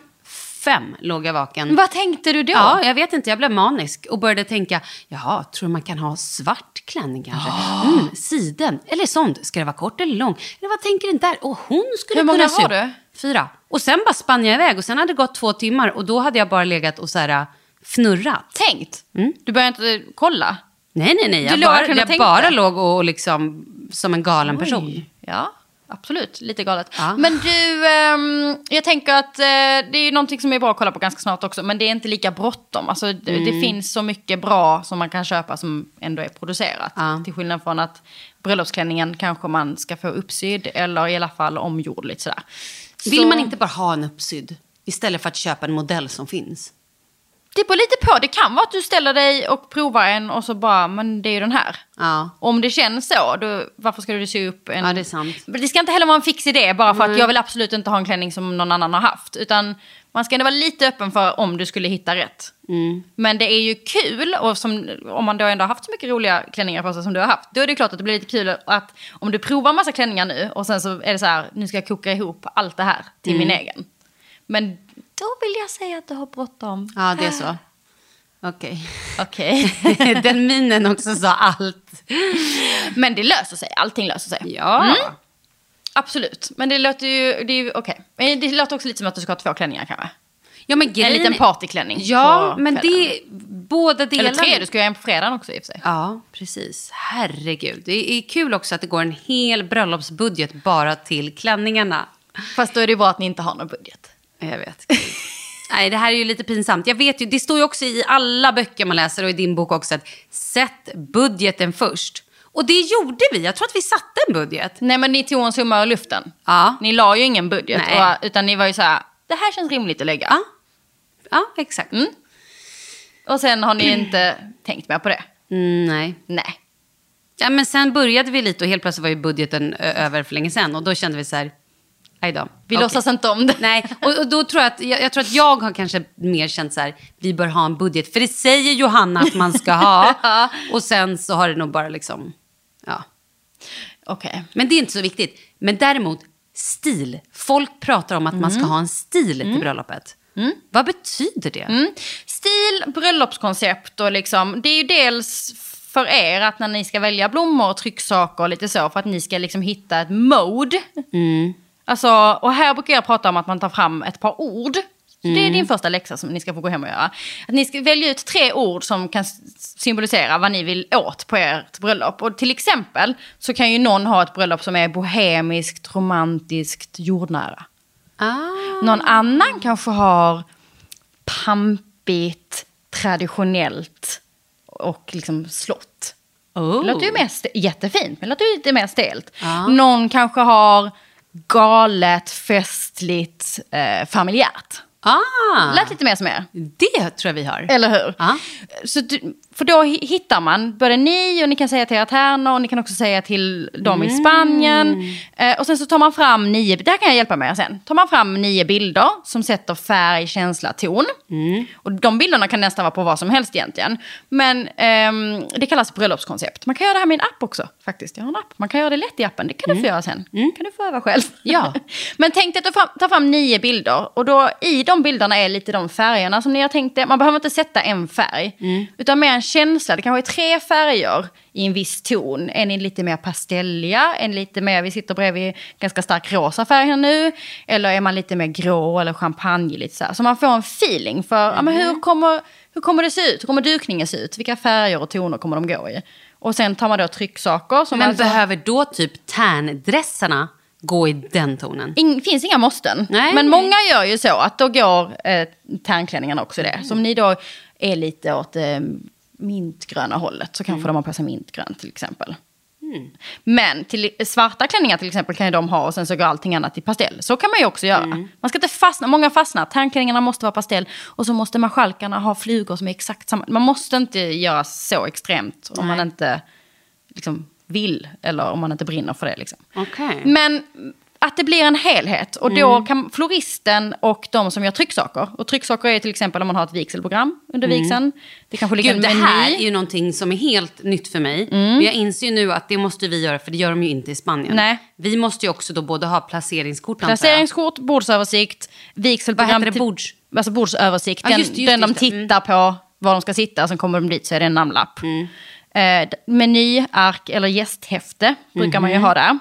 fem låg jag vaken. Vad tänkte du då? Ja, jag vet inte. Jag blev manisk och började tänka, jaha, tror man kan ha svart klänning kanske? Mm, siden, eller sånt. Ska det vara kort eller lång? Eller vad tänker den där? Och hon skulle Hur många har du? Fyra. Och sen bara spann jag iväg och sen hade det gått två timmar och då hade jag bara legat och så här äh, fnurrat. Tänkt? Du började inte kolla? Nej, nej, nej. Jag bara, jag bara låg och liksom som en galen person. Oj. Ja, absolut. Lite galet. Ja. Men du, ehm, jag tänker att eh, det är ju någonting som är bra att kolla på ganska snart också. Men det är inte lika bråttom. Alltså, det, Mm. det finns så mycket bra som man kan köpa som ändå är producerat. Ja. Till skillnad från att bröllopsklänningen kanske man ska få uppsydd eller i alla fall omgjord lite sådär. Vill Så- man inte bara ha en uppsydd? Istället för att köpa en modell som finns. Det beror lite på. Det kan vara att du ställer dig och provar en och så bara, men det är ju den här. Ja. Om det känns så, då, varför ska du sy upp en... Ja, det är sant. Det ska inte heller vara en fix idé bara för att jag vill absolut inte ha en klänning som någon annan har haft. Utan man ska ändå vara lite öppen för om du skulle hitta rätt. Mm. Men det är ju kul, och som, om man då ändå har haft så mycket roliga klänningar på sig som du har haft. Då är det klart att det blir lite kul att om du provar massa klänningar nu och sen så är det så här, nu ska jag koka ihop allt det här till min Mm. egen. Men då vill jag säga att du har bråttom. Ja, det är så. Okej. Okej. *laughs* Den minen också sa allt. Men det löser sig, allting löser sig. Ja. Mm. Absolut, men det låter ju, det är. Men det låter också lite som att du ska ha två klänningar kanske. ja men En grejen liten är- partyklänning. Ja, men det... Båda delarna... Eller tre, du ska ju ha en på fredagen också i och för sig. Ja, precis. Herregud. Det är kul också att det går en hel bröllopsbudget bara till klänningarna. Fast då är det ju bra att ni inte har någon budget. Jag vet. Nej, det här är ju lite pinsamt. Jag vet ju, det står ju också i alla böcker man läser och i din bok också att sätt budgeten först. Och det gjorde vi. Jag tror att vi satte en budget. Nej men ni tog en summa ur luften. Ja. Ni la ju ingen budget. Nej. Och, utan ni var ju så här, det här känns rimligt att lägga. Ja, ja exakt. Mm. Och sen har ni *clears throat* inte tänkt mer på det. Mm, nej. Nej. Ja, men sen började vi lite och helt plötsligt var ju budgeten över för länge sedan. Och då kände vi så här, aj då. Vi Okej. låtsas inte om det. Nej, och, och då tror jag att jag, jag tror att jag har kanske mer känt så här, vi bör ha en budget. För det säger Johanna att man ska ha. *laughs* Ja. Och sen så har det nog bara liksom, ja. Okej. Men det är inte så viktigt. Men däremot, stil. Folk pratar om att man ska ha en stil till bröllopet. Vad betyder det? Mm. Stil, bröllopskoncept och liksom, det är ju dels för er att när ni ska välja blommor och trycksaker och lite så, för att ni ska liksom hitta ett mode. Alltså, och här brukar jag prata om att man tar fram ett par ord. Det är din första läxa som ni ska få gå hem och göra. Att ni ska välja ut tre ord som kan symbolisera vad ni vill åt på ert bröllop. Och till exempel så kan ju någon ha ett bröllop som är bohemiskt, romantiskt, jordnära. Ah. Någon annan kanske har pampigt, traditionellt och liksom slott. Oh. Det låter ju mer st- jättefint, men det låter ju lite mer stelt. Ja. Någon kanske har galet, festligt, eh, familjärt. Ah, Lät lite mer som er. det tror jag vi har. Eller hur? Ja. Så du, för då hi- hittar man både ni och ni kan säga till tärnor och ni kan också säga till dem i Spanien. Eh, och sen så tar man fram nio, det här kan jag hjälpa med sen. Tar man fram nio bilder som sätter färg, känsla, ton. Och de bilderna kan nästan vara på vad som helst egentligen. Men ehm, det kallas bröllopskoncept. Man kan göra det här med en app också faktiskt. Jag har en app. Man kan göra det lätt i appen. Det kan du få göra sen. kan du få öva själv. Ja. *laughs* Men tänk dig att du fram, fram nio bilder och då i de bilderna är lite de färgerna som ni har tänkt er. Man behöver inte sätta en färg, utan mer en känsla. Det kanske är tre färger i en viss ton. En är lite mer pastelliga, en lite mer, vi sitter bredvid ganska stark rosa färg här nu. Eller är man lite mer grå eller champagne lite så här. Så man får en feeling för ja, men hur, kommer, hur kommer det se ut? Hur kommer dukningen se ut? Vilka färger och toner kommer de gå i? Och sen tar man då trycksaker. Som Men alltså- behöver då typ tärndressarna gå i den tonen? Det finns inga måsten. Nej. Men många gör ju så att då går eh, tärnklänningarna också det. Så om ni då är lite åt eh, mintgröna hållet så kanske de har på sig mintgrönt till exempel. Men till, svarta klänningar till exempel kan ju de ha och sen så går allting annat i pastell. Så kan man ju också göra. Man ska inte fastna, många fastnar. Tärnklänningarna måste vara pastell och så måste marskalkarna ha flugor som är exakt samma. Man måste inte göra så extremt om Nej. man inte liksom, vill eller om man inte brinner för det. Liksom. Okej. Men att det blir en helhet. Och då kan floristen och de som gör trycksaker. Och trycksaker är till exempel om man har ett vigselprogram under vigseln. Det kanske ligger Gud, det här är ju någonting som är helt nytt för mig. Men jag inser ju nu att det måste vi göra, för det gör de ju inte i Spanien. Nej. Vi måste ju också då både ha placeringskort. Placeringskort, bordsöversikt, vigselprogram. Vad heter det? Bords? Alltså bordsöversikt. Den, just just den det, de just det. tittar på var de ska sitta, sen kommer de dit så är det en namnlapp. Mm. Eh, menyark eller gästhäfte brukar man ju Mhm. ha där.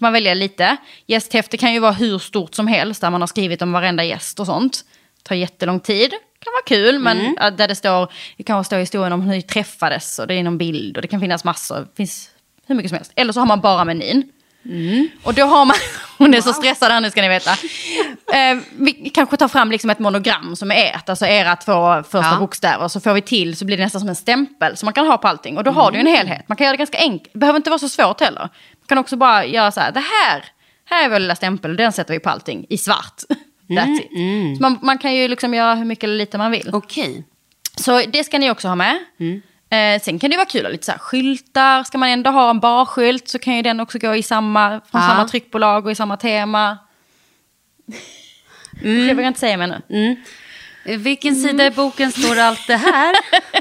Kan man välja lite. Gästhäfte kan ju vara hur stort som helst, där man har skrivit om varenda gäst och sånt. tar jättelång tid. kan vara kul, men Mm. där det står, det kan stå historien om hur ni träffades och det är någon bild och det kan finnas massor, det finns hur mycket som helst. Eller så har man bara menyn. Mm. Och då har man, *laughs* hon är så stressad här nu ska ni veta. Eh, vi kanske tar fram liksom ett monogram som är ert, alltså era två första Ja. bokstäver. Så får vi till så blir det nästan som en stämpel som man kan ha på allting. Och då har du Mm. en helhet. Man kan göra det ganska enkelt, det behöver inte vara så svårt heller. Man kan också bara göra så här, det här, här är vår lilla stämpel och den sätter vi på allting i svart. *laughs* Mm, That's it. Så man, man kan ju liksom göra hur mycket eller lite man vill. Okej. Så det ska ni också ha med. Mm. Eh, sen kan det vara kul att lite så här skyltar. Ska man ändå ha en barskylt så kan ju den också gå i samma, från Ja. samma tryckbolag och i samma tema. Mm. Det vill jag inte säga men nu. Eh, Vilken sida i boken står allt det här? *laughs*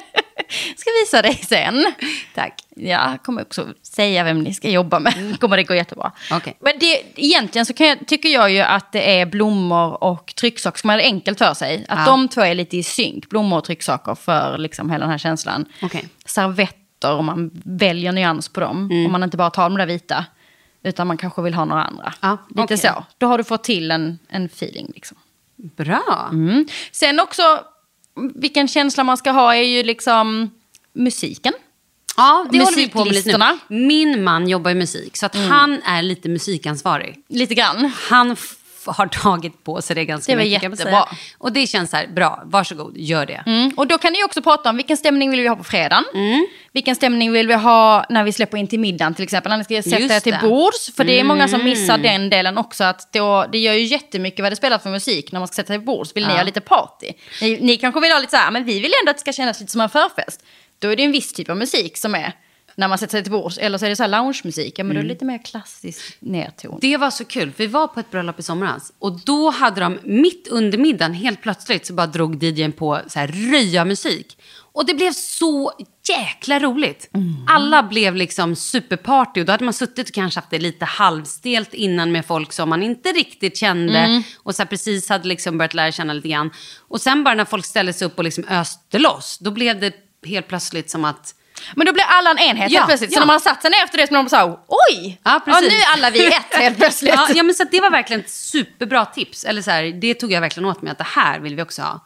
Ska visa dig sen. Tack. Ja, jag kommer också säga vem ni ska jobba med. kommer det gå jättebra. Okej. Men det, egentligen så jag, tycker jag ju att det är blommor och trycksaker. Ska man det enkelt för sig. Att Ja. de två är lite i synk. Blommor och trycksaker för liksom hela den här känslan. Okej. Servetter om man väljer nyans på dem. Mm. Om man inte bara tar de där vita. Utan man kanske vill ha några andra. Ja, Lite okej. så. Då har du fått till en, en feeling. Liksom. Bra. Mm. Sen också, vilken känsla man ska ha är ju liksom musiken. Ja, det håller vi på med lite nu. Min man jobbar i musik, så att han är lite musikansvarig. Lite grann. Han har tagit på sig det ganska Det var mycket. jättebra. Och det känns så här, bra, varsågod, gör det. Mm. Och då kan ni också prata om vilken stämning vill vi ha på fredagen. Mm. Vilken stämning vill vi ha när vi släpper in till middagen till exempel. När ni ska sätta er till. Mm. bords. För det är många som missar den delen också. Att då, det gör ju jättemycket vad det spelar för musik när man ska sätta sig till bords. Vill ni Ja. ha lite party? Ni, ni kanske vill ha lite så här, men vi vill ändå att det ska kännas lite som en förfest. Då är det en viss typ av musik som är när man sätter sig till bords. Eller så är det så här loungemusik. Ja, men då är det lite mer klassisk nerton. Det var så kul. Vi var på ett bröllop i somras och då hade de mitt under middagen helt plötsligt så bara drog DJn på så här röja-musik. Och det blev så jäkla roligt. Alla blev liksom superparty och då hade man suttit och kanske haft det lite halvstelt innan med folk som man inte riktigt kände och så precis hade liksom börjat lära känna lite grann. Och sen bara när folk ställde sig upp och liksom öste loss, då blev det helt plötsligt som att Men då blir alla en enhet Ja, helt plötsligt. Så ja. när man har satt sig ner efter det så blir man så här, oj! Ja, precis. nu är alla vi ett helt *laughs* plötsligt. Ja, ja men så det var verkligen ett superbra tips. Eller så här, det tog jag verkligen åt mig att det här vill vi också ha.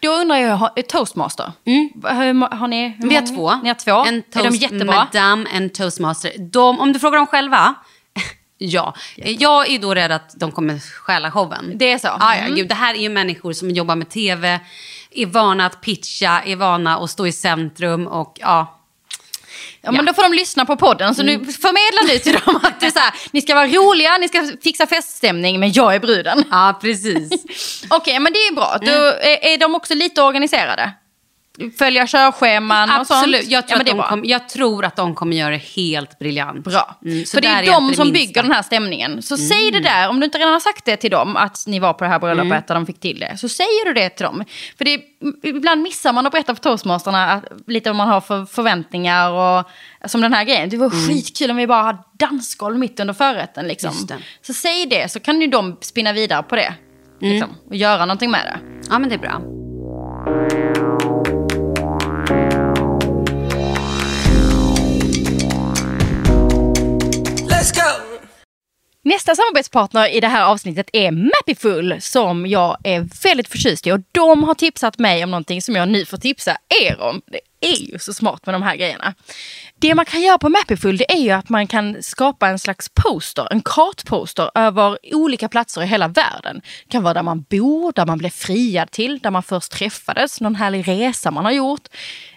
Då undrar jag, toastmaster? Hur, har, ni? hur Mm. Vi har två. Ni har två. En är de toast jättebra? madame, en toastmaster. De, om du frågar dem själva, *laughs* Ja, jag är då rädd att de kommer stjäla showen. Det är så? Ja, ja, Mm. gud, det här är ju människor som jobbar med tv, är vana att pitcha, är vana att stå i centrum och ja. Ja, men då får de lyssna på podden. Så nu förmedlar du till dem att det är så här, ni ska vara roliga, ni ska fixa feststämning, men jag är bruden. Ja, precis. *laughs* Okej, men det är bra. Då är, är de också lite organiserade? Följa körscheman och sånt? Absolut, jag tror, ja, att de kom, jag tror att de kommer göra det helt briljant. Bra. Mm, så För det är de som minsta. bygger den här stämningen. Så säg det där, om du inte redan har sagt det till dem, att ni var på det här bröllopet Mm. där de fick till det. Så säger du det till dem. För det är, ibland missar man att berätta för toastmasterna att, lite vad man har för förväntningar. Och, som den här grejen, det var skitkul om vi bara har dansgolv mitt under förrätten. Liksom. Mm. Så säg det, så kan ju de spinna vidare på det. Mm. Liksom, och göra någonting med det. Ja, men det är bra. Nästa samarbetspartner i det här avsnittet är Mappiful som jag är väldigt förtjust i. Och de har tipsat mig om någonting som jag nu får tipsa er om. Är ju så smart med de här grejerna. Det man kan göra på Mappiful det är ju att man kan skapa en slags poster, en kartposter över olika platser i hela världen. Det kan vara där man bor, där man blev friad till, där man först träffades, någon härlig resa man har gjort.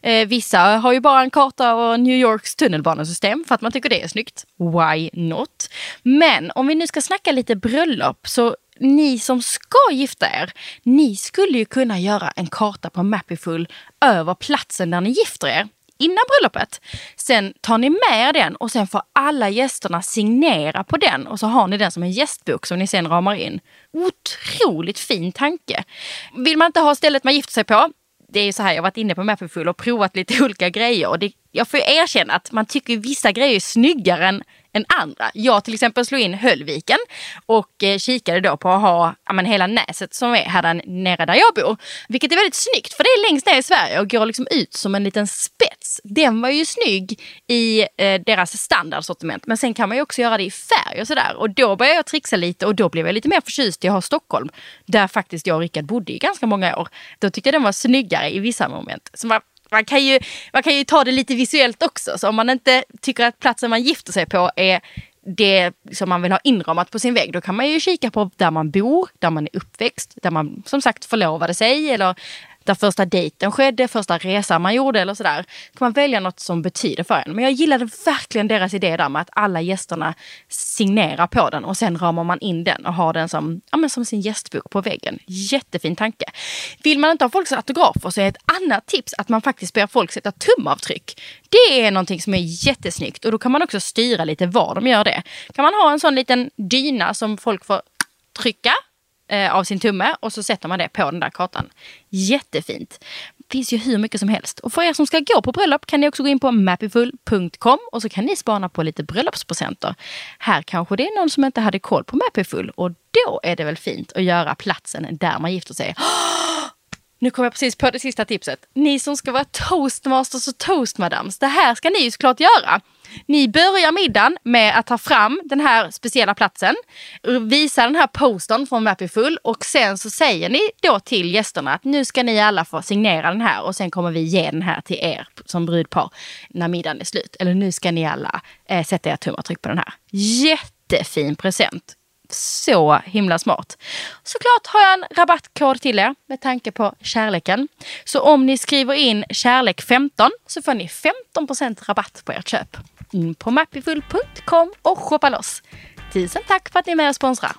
Eh, vissa har ju bara en karta över New Yorks tunnelbanesystem för att man tycker det är snyggt. Why not? Men om vi nu ska snacka lite bröllop så ni som ska gifta er, ni skulle ju kunna göra en karta på Mappyfull över platsen där ni gifter er innan bröllopet. Sen tar ni med er den och sen får alla gästerna signera på den och så har ni den som en gästbok som ni sen ramar in. Otroligt fin tanke. Vill man inte ha stället man gifter sig på, det är ju så här, jag har varit inne på Mappyfull och provat lite *laughs* olika grejer. Och det, jag får ju erkänna att man tycker vissa grejer är snyggare än, än andra. Jag till exempel slog in Höllviken och eh, kikade då på att ha ja, men, hela näset som är här nere där jag bor. Vilket är väldigt snyggt för det är längst ner i Sverige och går liksom ut som en liten spets. Den var ju snygg i eh, deras standardsortiment men sen kan man ju också göra det i färg och sådär. Och då började jag trixa lite och då blev jag lite mer förtjust i att ha Stockholm. Där faktiskt jag och Rickard bodde i ganska många år. Då tyckte jag den var snyggare i vissa moment. Så man, man, kan ju, man kan ju ta det lite visuellt också. Så om man inte tycker att platsen man gifter sig på är det som man vill ha inramat på sin vägg, då kan man ju kika på där man bor, där man är uppväxt, där man som sagt förlovade sig eller där första dejten skedde, första resan man gjorde eller sådär. kan man välja något som betyder för en. Men jag gillade verkligen deras idé där med att alla gästerna signerar på den och sen ramar man in den och har den som, ja, men som sin gästbok på väggen. Jättefin tanke. Vill man inte ha folks autografer så är ett annat tips att man faktiskt ber folk sätta tumavtryck. Det är någonting som är jättesnyggt och då kan man också styra lite var de gör det. Kan man ha en sån liten dyna som folk får trycka eh, av sin tumme och så sätter man det på den där kartan. Jättefint. finns ju hur mycket som helst. Och för er som ska gå på bröllop kan ni också gå in på mappyfull.com och så kan ni spana på lite bröllopspresenter. Här kanske det är någon som inte hade koll på Mappyfull och då är det väl fint att göra platsen där man gifter sig. *gasps* Nu kom jag precis på det sista tipset. Ni som ska vara toastmasters och toastmadams, det här ska ni ju såklart göra. Ni börjar middagen med att ta fram den här speciella platsen, visa den här postern från Mappyfull och sen så säger ni då till gästerna att nu ska ni alla få signera den här och sen kommer vi ge den här till er som brudpar när middagen är slut. Eller nu ska ni alla eh, sätta ert tumavtryck på den här. Jättefin present så himla smart. Såklart har jag en rabattkod till er med tanke på kärleken. Så om ni skriver in kärlek15 så får ni 15% rabatt på ert köp. In på mappyfull.com och shoppa loss. Tusen tack för att ni är med och sponsrar.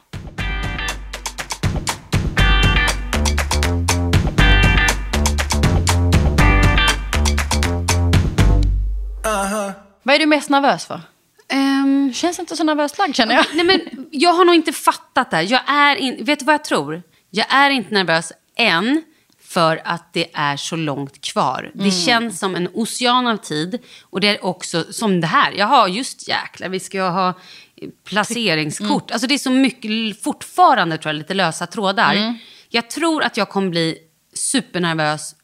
Vad är du mest nervös för? Ehm, Känns inte så nervöst lagd känner jag. nej men, jag har nog inte fattat det. Jag är in, vet du vad jag tror? Jag är inte nervös än för att det är så långt kvar. Det känns som en ocean av tid. Och det är också som det här. Jag har just jäklar, vi ska ha placeringskort. Alltså det är så mycket fortfarande tror jag, lite lösa trådar. Jag tror att jag kommer bli supernervös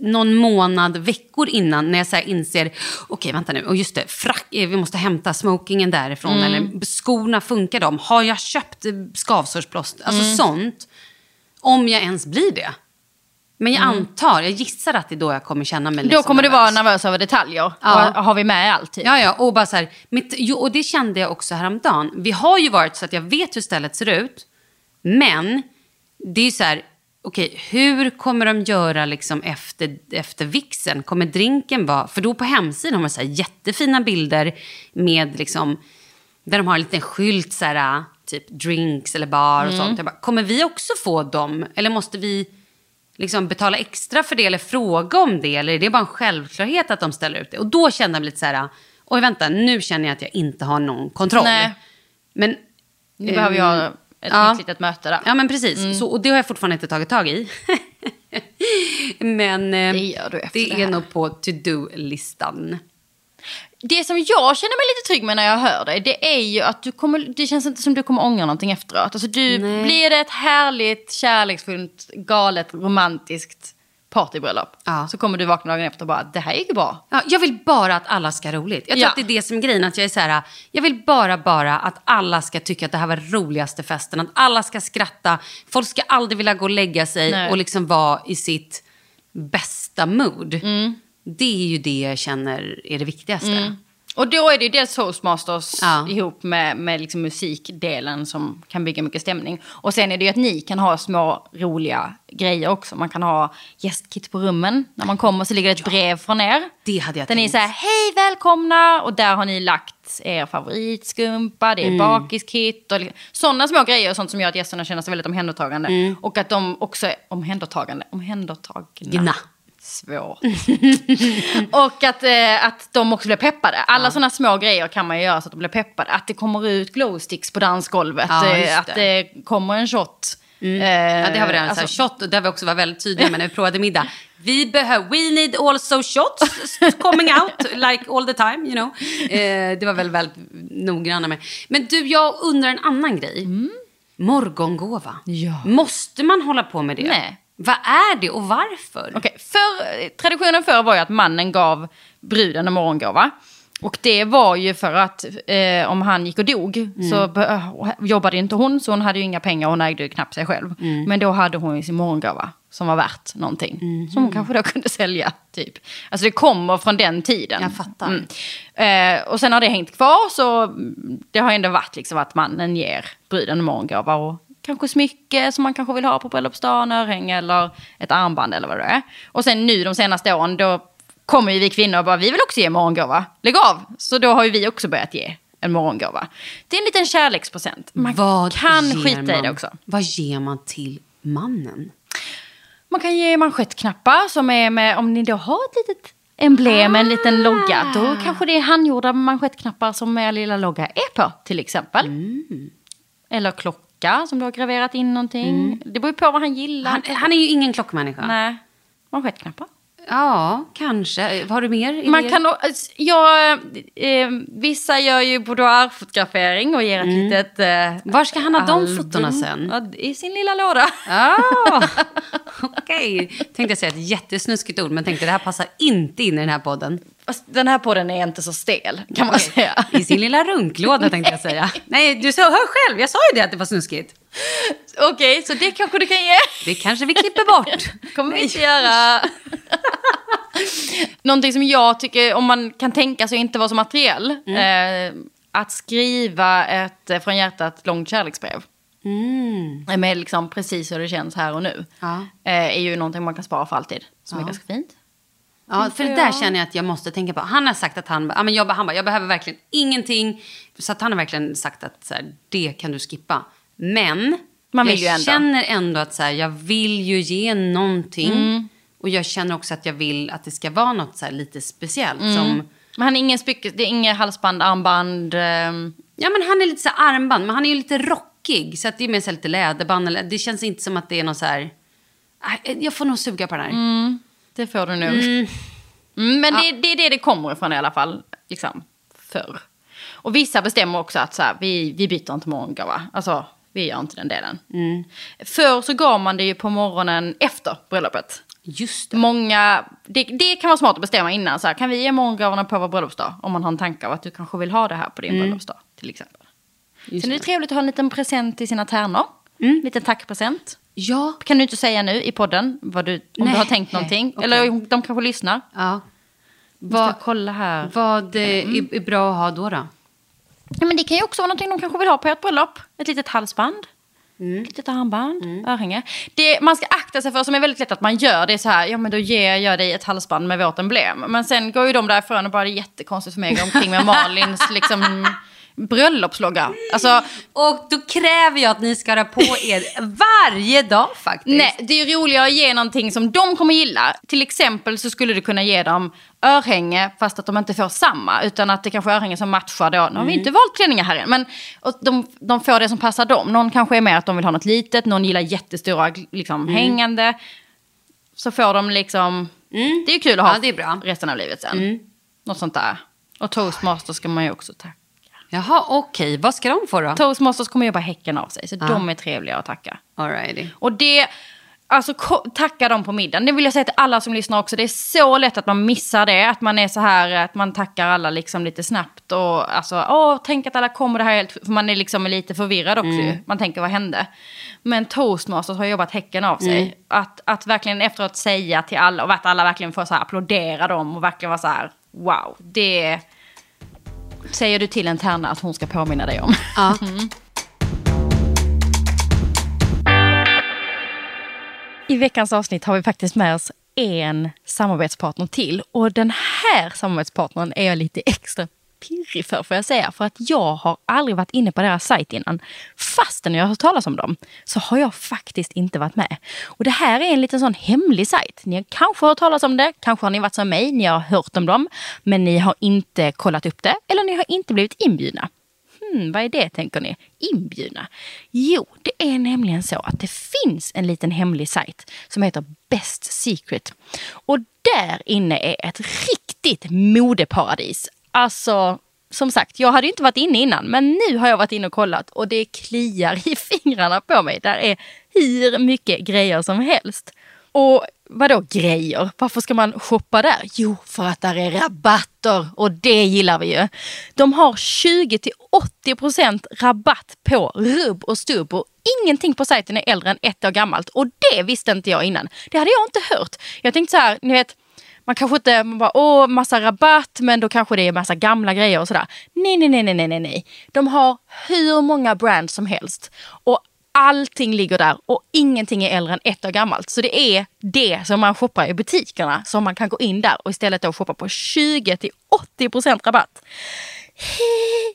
någon månad, veckor innan när jag så inser, okej vänta nu, och just det, frack, eh, vi måste hämta smokingen därifrån, eller skorna, funkar de? Har jag köpt skavsårsplåster? Alltså sånt. Om jag ens blir det. Men jag antar, jag gissar att det är då jag kommer känna mig Mm. Då liksom kommer du vara nervös. över detaljer. Ja. Och har vi med allt? Typ. Ja, ja, och bara så här, mitt, jo, och det kände jag också häromdagen. Vi har ju varit så att jag vet hur stället ser ut, men det är ju så här, okej, hur kommer de göra liksom efter, efter vixen? Kommer drinken vara, för då på hemsidan har man så här jättefina bilder med liksom, där de har en liten skylt så här, typ drinks eller bar och sånt. Jag bara, kommer vi också få dem? Eller måste vi liksom betala extra för det eller fråga om det? Eller är det bara en självklarhet att de ställer ut det? Och då kände jag mig lite så här, oj vänta, nu känner jag att jag inte har någon kontroll. Nej. Men, Nu behöver vi ha ett ja. nytt litet möte där. Ja men precis, så, och det har jag fortfarande inte tagit tag i. *laughs* men eh, Det det det är nog på to-do-listan. Det som jag känner mig lite trygg med när jag hör dig, det är ju att du kommer, det känns inte som du kommer ångra någonting efteråt. Alltså du, Nej. blir det ett härligt, kärleksfullt, galet, romantiskt partybröllop. Ja. Så kommer du vakna dagen efter och bara, det här gick ju bra. Ja, jag vill bara att alla ska ha roligt. Jag tror Ja. att det är det som är grejen. Att jag är så här, jag vill bara, bara att alla ska tycka att det här var roligaste festen. Att alla ska skratta. Folk ska aldrig vilja gå och lägga sig Nej. och liksom vara i sitt bästa mood. Det är ju det jag känner är det viktigaste. Och då är det ju dels Toastmasters Ja. ihop med, med liksom musikdelen som kan bygga mycket stämning. Och sen är det ju att ni kan ha små roliga grejer också. Man kan ha gästkit på rummen. När man kommer så ligger det ett brev från er. Det hade jag Där ni tänkt. säger hej välkomna och där har ni lagt er favoritskumpa, det är bakiskit och liksom, sådana små grejer och sånt som gör att gästerna känner sig väldigt omhändertagande. Och att de också är omhändertagande, omhändertagna. Gna. Svårt. *laughs* och att, eh, att de också blir peppade. Alla sådana små grejer kan man ju göra så att de blir peppade. Att det kommer ut glowsticks på dansgolvet. Ja, eh, att det. kommer en shot. Eh, Ja, det har vi redan alltså, så här, shot, där vi också var väldigt tydliga med när vi provade middag. Vi behöver, we need also shots coming out like all the time, you know. Eh, det var väl väldigt noggranna med. Men du, jag undrar en annan grej. Morgongåva. Ja. Måste man hålla på med det? Nej. Vad är det och varför? Okej, för, traditionen förr var ju att mannen gav bruden en morgongåva. Och det var ju för att eh, om han gick och dog så be- eh, jobbade inte hon, så hon hade ju inga pengar, hon ägde ju knappt sig själv. Men då hade hon ju sin morgongåva som var värt någonting. Som hon kanske då kunde sälja, typ. Alltså det kommer från den tiden. Jag fattar. Eh, och sen har det hängt kvar, så mm, det har ändå varit liksom att mannen ger bruden en morgongåva. Och kanske smycke som man kanske vill ha på bröllopsdagen, örhänge eller ett armband eller vad det är. Och sen nu de senaste åren, då kommer ju vi kvinnor och bara, vi vill också ge morgongåva. Lägg av! Så då har ju vi också börjat ge en morgongåva. Det är en liten kärlekspresent. Man Vad kan skita i man? det också. Vad ger man till mannen? Man kan ge manschettknappar som är med, om ni då har ett litet emblem, en liten logga, då kanske det är handgjorda manschettknappar som er lilla logga är på till exempel. Eller klocka som du har graverat in någonting. Det beror ju på vad han gillar. Han, han är ju ingen klockmänniska. Nej, manschettknappar. Ja, kanske. Har du mer? Man kan, alltså, ja, eh, vissa gör ju boudoirfotografering och ger ett litet... Eh, Var ska han ha de fotona sen? I sin lilla låda. Ah, *laughs* Okej. Tänkte jag säga ett jättesnuskigt ord, men tänkte det här passar inte in i den här podden. Den här podden är inte så stel kan man säga. I sin lilla runklåda tänkte jag säga. *laughs* Nej, du sa, hör själv, jag sa ju det att det var snuskigt. Okej, så det kanske du kan ge. Det kanske vi klipper bort. *laughs* kommer vi inte göra. *laughs* Någonting som jag tycker, om man kan tänka sig inte vara så materiell. Eh, att skriva ett eh, från hjärtat långt kärleksbrev. Mm. Med liksom precis hur det känns här och nu. Ja. Eh, är ju någonting man kan spara för alltid. Som är Ja. ganska fint. Ja, för det där känner jag att jag måste tänka på. Han har sagt att han, ja, men jag, han bara, jag behöver verkligen ingenting. Så att han har verkligen sagt att så här, det kan du skippa. Men Man vill jag ju ändå. känner ändå att så här, jag vill ju ge någonting. Mm. Och jag känner också att jag vill att det ska vara något så här lite speciellt. Mm. Som, Men han är ingen spycke, det är inget halsband, armband. ehm, ja men han är lite så här armband, men han är ju lite rockig. Så att det är mer så här lite läderband. Eller, det känns inte som att det är något så här... Nej, Jag får nog suga på den här. Det får du nog. Mm, men det, det är det det kommer ifrån i alla fall. Liksom, förr. Och vissa bestämmer också att så här, vi, vi byter inte morgongåva. Alltså, vi gör inte den delen. Förr så gav man det ju på morgonen efter bröllopet. Just det. Många, det, det kan vara smart att bestämma innan. Så här, kan vi ge morgongåvorna på vår bröllopsdag? Om man har en tanke av att du kanske vill ha det här på din bröllopsdag. Till exempel. Just Sen är det det. trevligt att ha en liten present i sina tärnor. Mm. Liten tackpresent. Ja. Kan du inte säga nu i podden vad du, om Nej. du har tänkt någonting? Okej. Eller de kanske lyssnar. ja. Vad, kolla här. vad eh, är, bra att ha då? då? Ja, men det kan ju också vara någonting de kanske vill ha på ett bröllop. Ett litet halsband. Mm. Litet armband, örhänge. Det man ska akta sig för, som är väldigt lätt att man gör, det är så här, ja men då ger jag dig ett halsband med vårt emblem. Men sen går ju de därifrån och bara, det är jättekonstigt för mig att gå omkring med Malins liksom, bröllopslogga. Alltså, Och då kräver jag att ni ska ha på er varje dag faktiskt. nej, det är roligare att ge någonting som de kommer gilla. Till exempel så skulle du kunna ge dem örhänge fast att de inte får samma. Utan att det kanske är örhänge som matchar då. Nu har vi inte valt klänningar här än. Men de, de får det som passar dem. Någon kanske är mer att de vill ha något litet. Någon gillar jättestora liksom, hängande. Så får de liksom... Det är ju kul att ha Ja, det är bra. resten av livet sen. Något sånt där. Och toastmasters ska man ju också tacka. Jaha, okej. Vad ska de få då? Toastmasters kommer jobba häcken av sig. Så de är trevliga att tacka. Alrighty. Och det, alltså tacka dem på middagen. Det vill jag säga till alla som lyssnar också. Det är så lätt att man missar det. Att man är så här, att man tackar alla liksom lite snabbt. Och alltså, åh, tänk att alla kommer det här helt... För man är liksom lite förvirrad också ju. Man tänker, vad hände? Men toastmasters har jobbat häcken av sig. Att, att verkligen efteråt säga till alla, och att alla verkligen får så här applådera dem och verkligen vara så här, wow. Det säger du till en tärna att hon ska påminna dig om. Ja. *laughs* I veckans avsnitt har vi faktiskt med oss en samarbetspartner till. Och den här samarbetspartnern är jag lite extra pirrig för, får jag säga. För att jag har aldrig varit inne på deras sajt innan. Fastän jag har hört talas om dem, så har jag faktiskt inte varit med. Och det här är en liten sån hemlig sajt. Ni har kanske hört talas om det, kanske har ni varit som mig, ni har hört om dem. Men ni har inte kollat upp det, eller ni har inte blivit inbjudna. Hmm, vad är det tänker ni? Inbjudna? Jo, det är nämligen så att det finns en liten hemlig sajt som heter Best Secret. Och där inne är ett riktigt modeparadis. Alltså, som sagt, jag hade inte varit inne innan, men nu har jag varit inne och kollat och det kliar i *laughs* fingrarna på mig. Där är hur mycket grejer som helst. Och vadå grejer? Varför ska man shoppa där? Jo, för att där är rabatter och det gillar vi ju. De har 20-80% rabatt på rubb och stubb och ingenting på sajten är äldre än ett år gammalt. Och det visste inte jag innan. Det hade jag inte hört. Jag tänkte så här, ni vet, man kanske inte man bara, åh, massa rabatt, men då kanske det är massa gamla grejer och sådär. Nej, nej, nej, nej, nej, nej. De har hur många brands som helst. Och allting ligger där och ingenting är äldre än ett år gammalt. Så det är det som man shoppar i butikerna som man kan gå in där och istället då shoppa på 20 till 80 procent rabatt.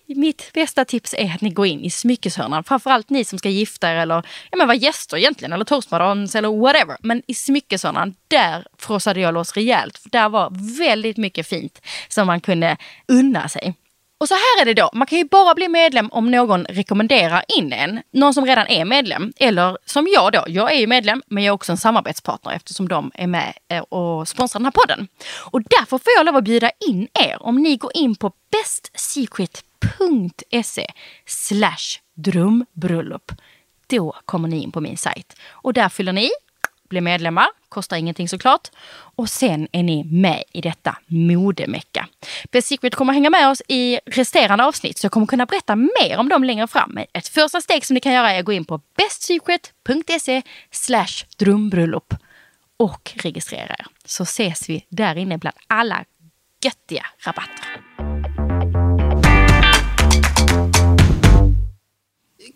Mitt bästa tips är att ni går in i smyckeshörnan. Framförallt ni som ska gifta er eller ja, men vara gäster egentligen. Eller toastmasters eller whatever. Men i smyckeshörnan, där frossade jag loss rejält. För där var väldigt mycket fint som man kunde unna sig. Och så här är det då, man kan ju bara bli medlem om någon rekommenderar in en. Någon som redan är medlem. Eller som jag då, jag är ju medlem men jag är också en samarbetspartner eftersom de är med eh, och sponsrar den här podden. Och därför får jag lov att bjuda in er om ni går in på bestsecret.se slash drömbröllop. Då kommer ni in på min sajt och där fyller ni i blir medlemmar, kostar ingenting såklart. Och sen är ni med i detta modemecka. Best Secret kommer hänga med oss i resterande avsnitt så jag kommer kunna berätta mer om dem längre fram. Ett första steg som ni kan göra är att gå in på bestsecret.se drömbröllop och registrera er. Så ses vi där inne bland alla göttiga rabatter.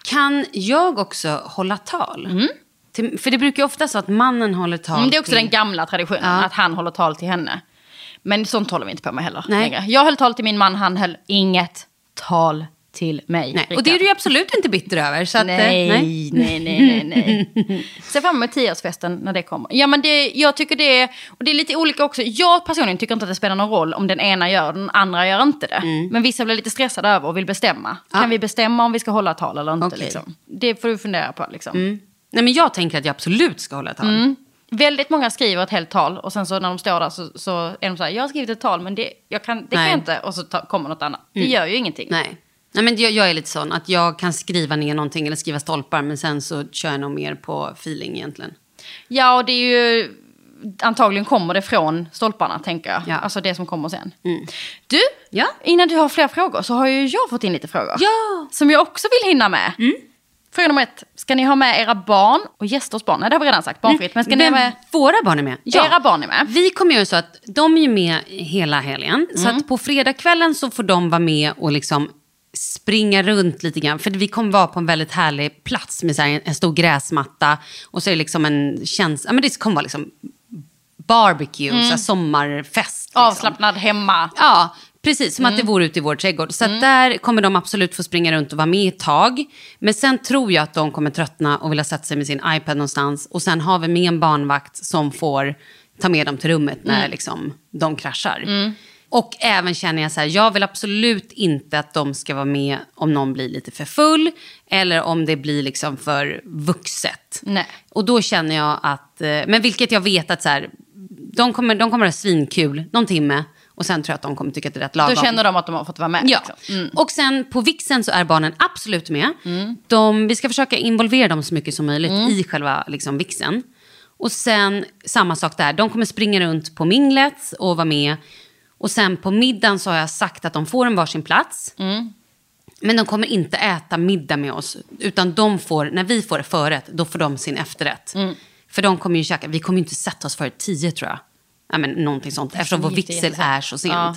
Kan jag också hålla tal? Till, för det brukar ju ofta så att mannen håller tal Mm, det är också till... den gamla traditionen, Ja. att han håller tal till henne. Men sånt håller vi inte på med heller. Nej. längre. Jag höll tal till min man, han höll inget tal till mig. Nej. Och det är du ju absolut inte bitter över. Så att, eh, nej, nej. nej, nej, nej, nej. *laughs* Se fram emot tioårsfesten när det kommer. Ja, men det, jag tycker det, och det är lite olika också. Jag personligen tycker inte att det spelar någon roll om den ena gör det, den andra gör inte det. Men vissa blir lite stressade över och vill bestämma. Ja. Kan vi bestämma om vi ska hålla tal eller inte? Okej. Liksom? Det får du fundera på. Liksom. Nej, men jag tänker att jag absolut ska hålla tal. Mm. Väldigt många skriver ett helt tal och sen så när de står där så, så är de så här, jag har skrivit ett tal men det, jag kan, det kan jag inte. Och så ta, kommer något annat. Det gör ju ingenting. Nej. Nej, men jag, jag är lite sån att jag kan skriva ner någonting eller skriva stolpar men sen så kör jag nog mer på feeling egentligen. Ja, och det är ju... Antagligen kommer det från stolparna, tänker jag. Ja. Alltså det som kommer sen. Du, Ja. innan du har fler frågor så har ju jag fått in lite frågor. Ja! Som jag också vill hinna med. Fråga nummer ett. Ska ni ha med era barn och gästers barn? Nej, det har vi redan sagt. Barnfritt. Men ska ni ha med... våra barn är med. Era barn är med. Vi kommer göra så att de är med hela helgen. Så Mm. att på fredagskvällen så får de vara med och liksom springa runt lite grann. För vi kommer vara på en väldigt härlig plats med så en, en stor gräsmatta. Och så är det liksom en känsla, ja men det kommer vara liksom barbecue, så här sommarfest. Liksom. Mm. Avslappnad hemma. Ja, precis. Som att Mm. det vore ute i vår trädgård. Så att där kommer de absolut få springa runt och vara med ett tag. Men sen tror jag att de kommer tröttna och vilja sätta sig med sin iPad någonstans. Och sen har vi med en barnvakt som får ta med dem till rummet när Mm. liksom, de kraschar. Och även känner jag så här, jag vill absolut inte att de ska vara med om någon blir lite för full. Eller om det blir liksom för vuxet. Nej. Och då känner jag att, eh, men vilket jag vet att så här, de kommer, de kommer ha svinkul någon timme. Och sen tror jag att de kommer tycka att det är rätt lagom. Då känner de att de har fått vara med. Ja, liksom. Mm. och sen på vixen så är barnen absolut med. De, vi ska försöka involvera dem så mycket som möjligt Mm. i själva liksom, vixen. Och sen samma sak där, de kommer springa runt på minglet och vara med. Och sen på middagen så har jag sagt att de får en varsin plats. Mm. Men de kommer inte äta middag med oss. Utan de får, när vi får förrätt, då får de sin efterrätt. Mm. För de kommer ju käka, vi kommer inte sätta oss före tio tror jag. Ja, men någonting sånt, eftersom vår vigsel är så sent. Ja.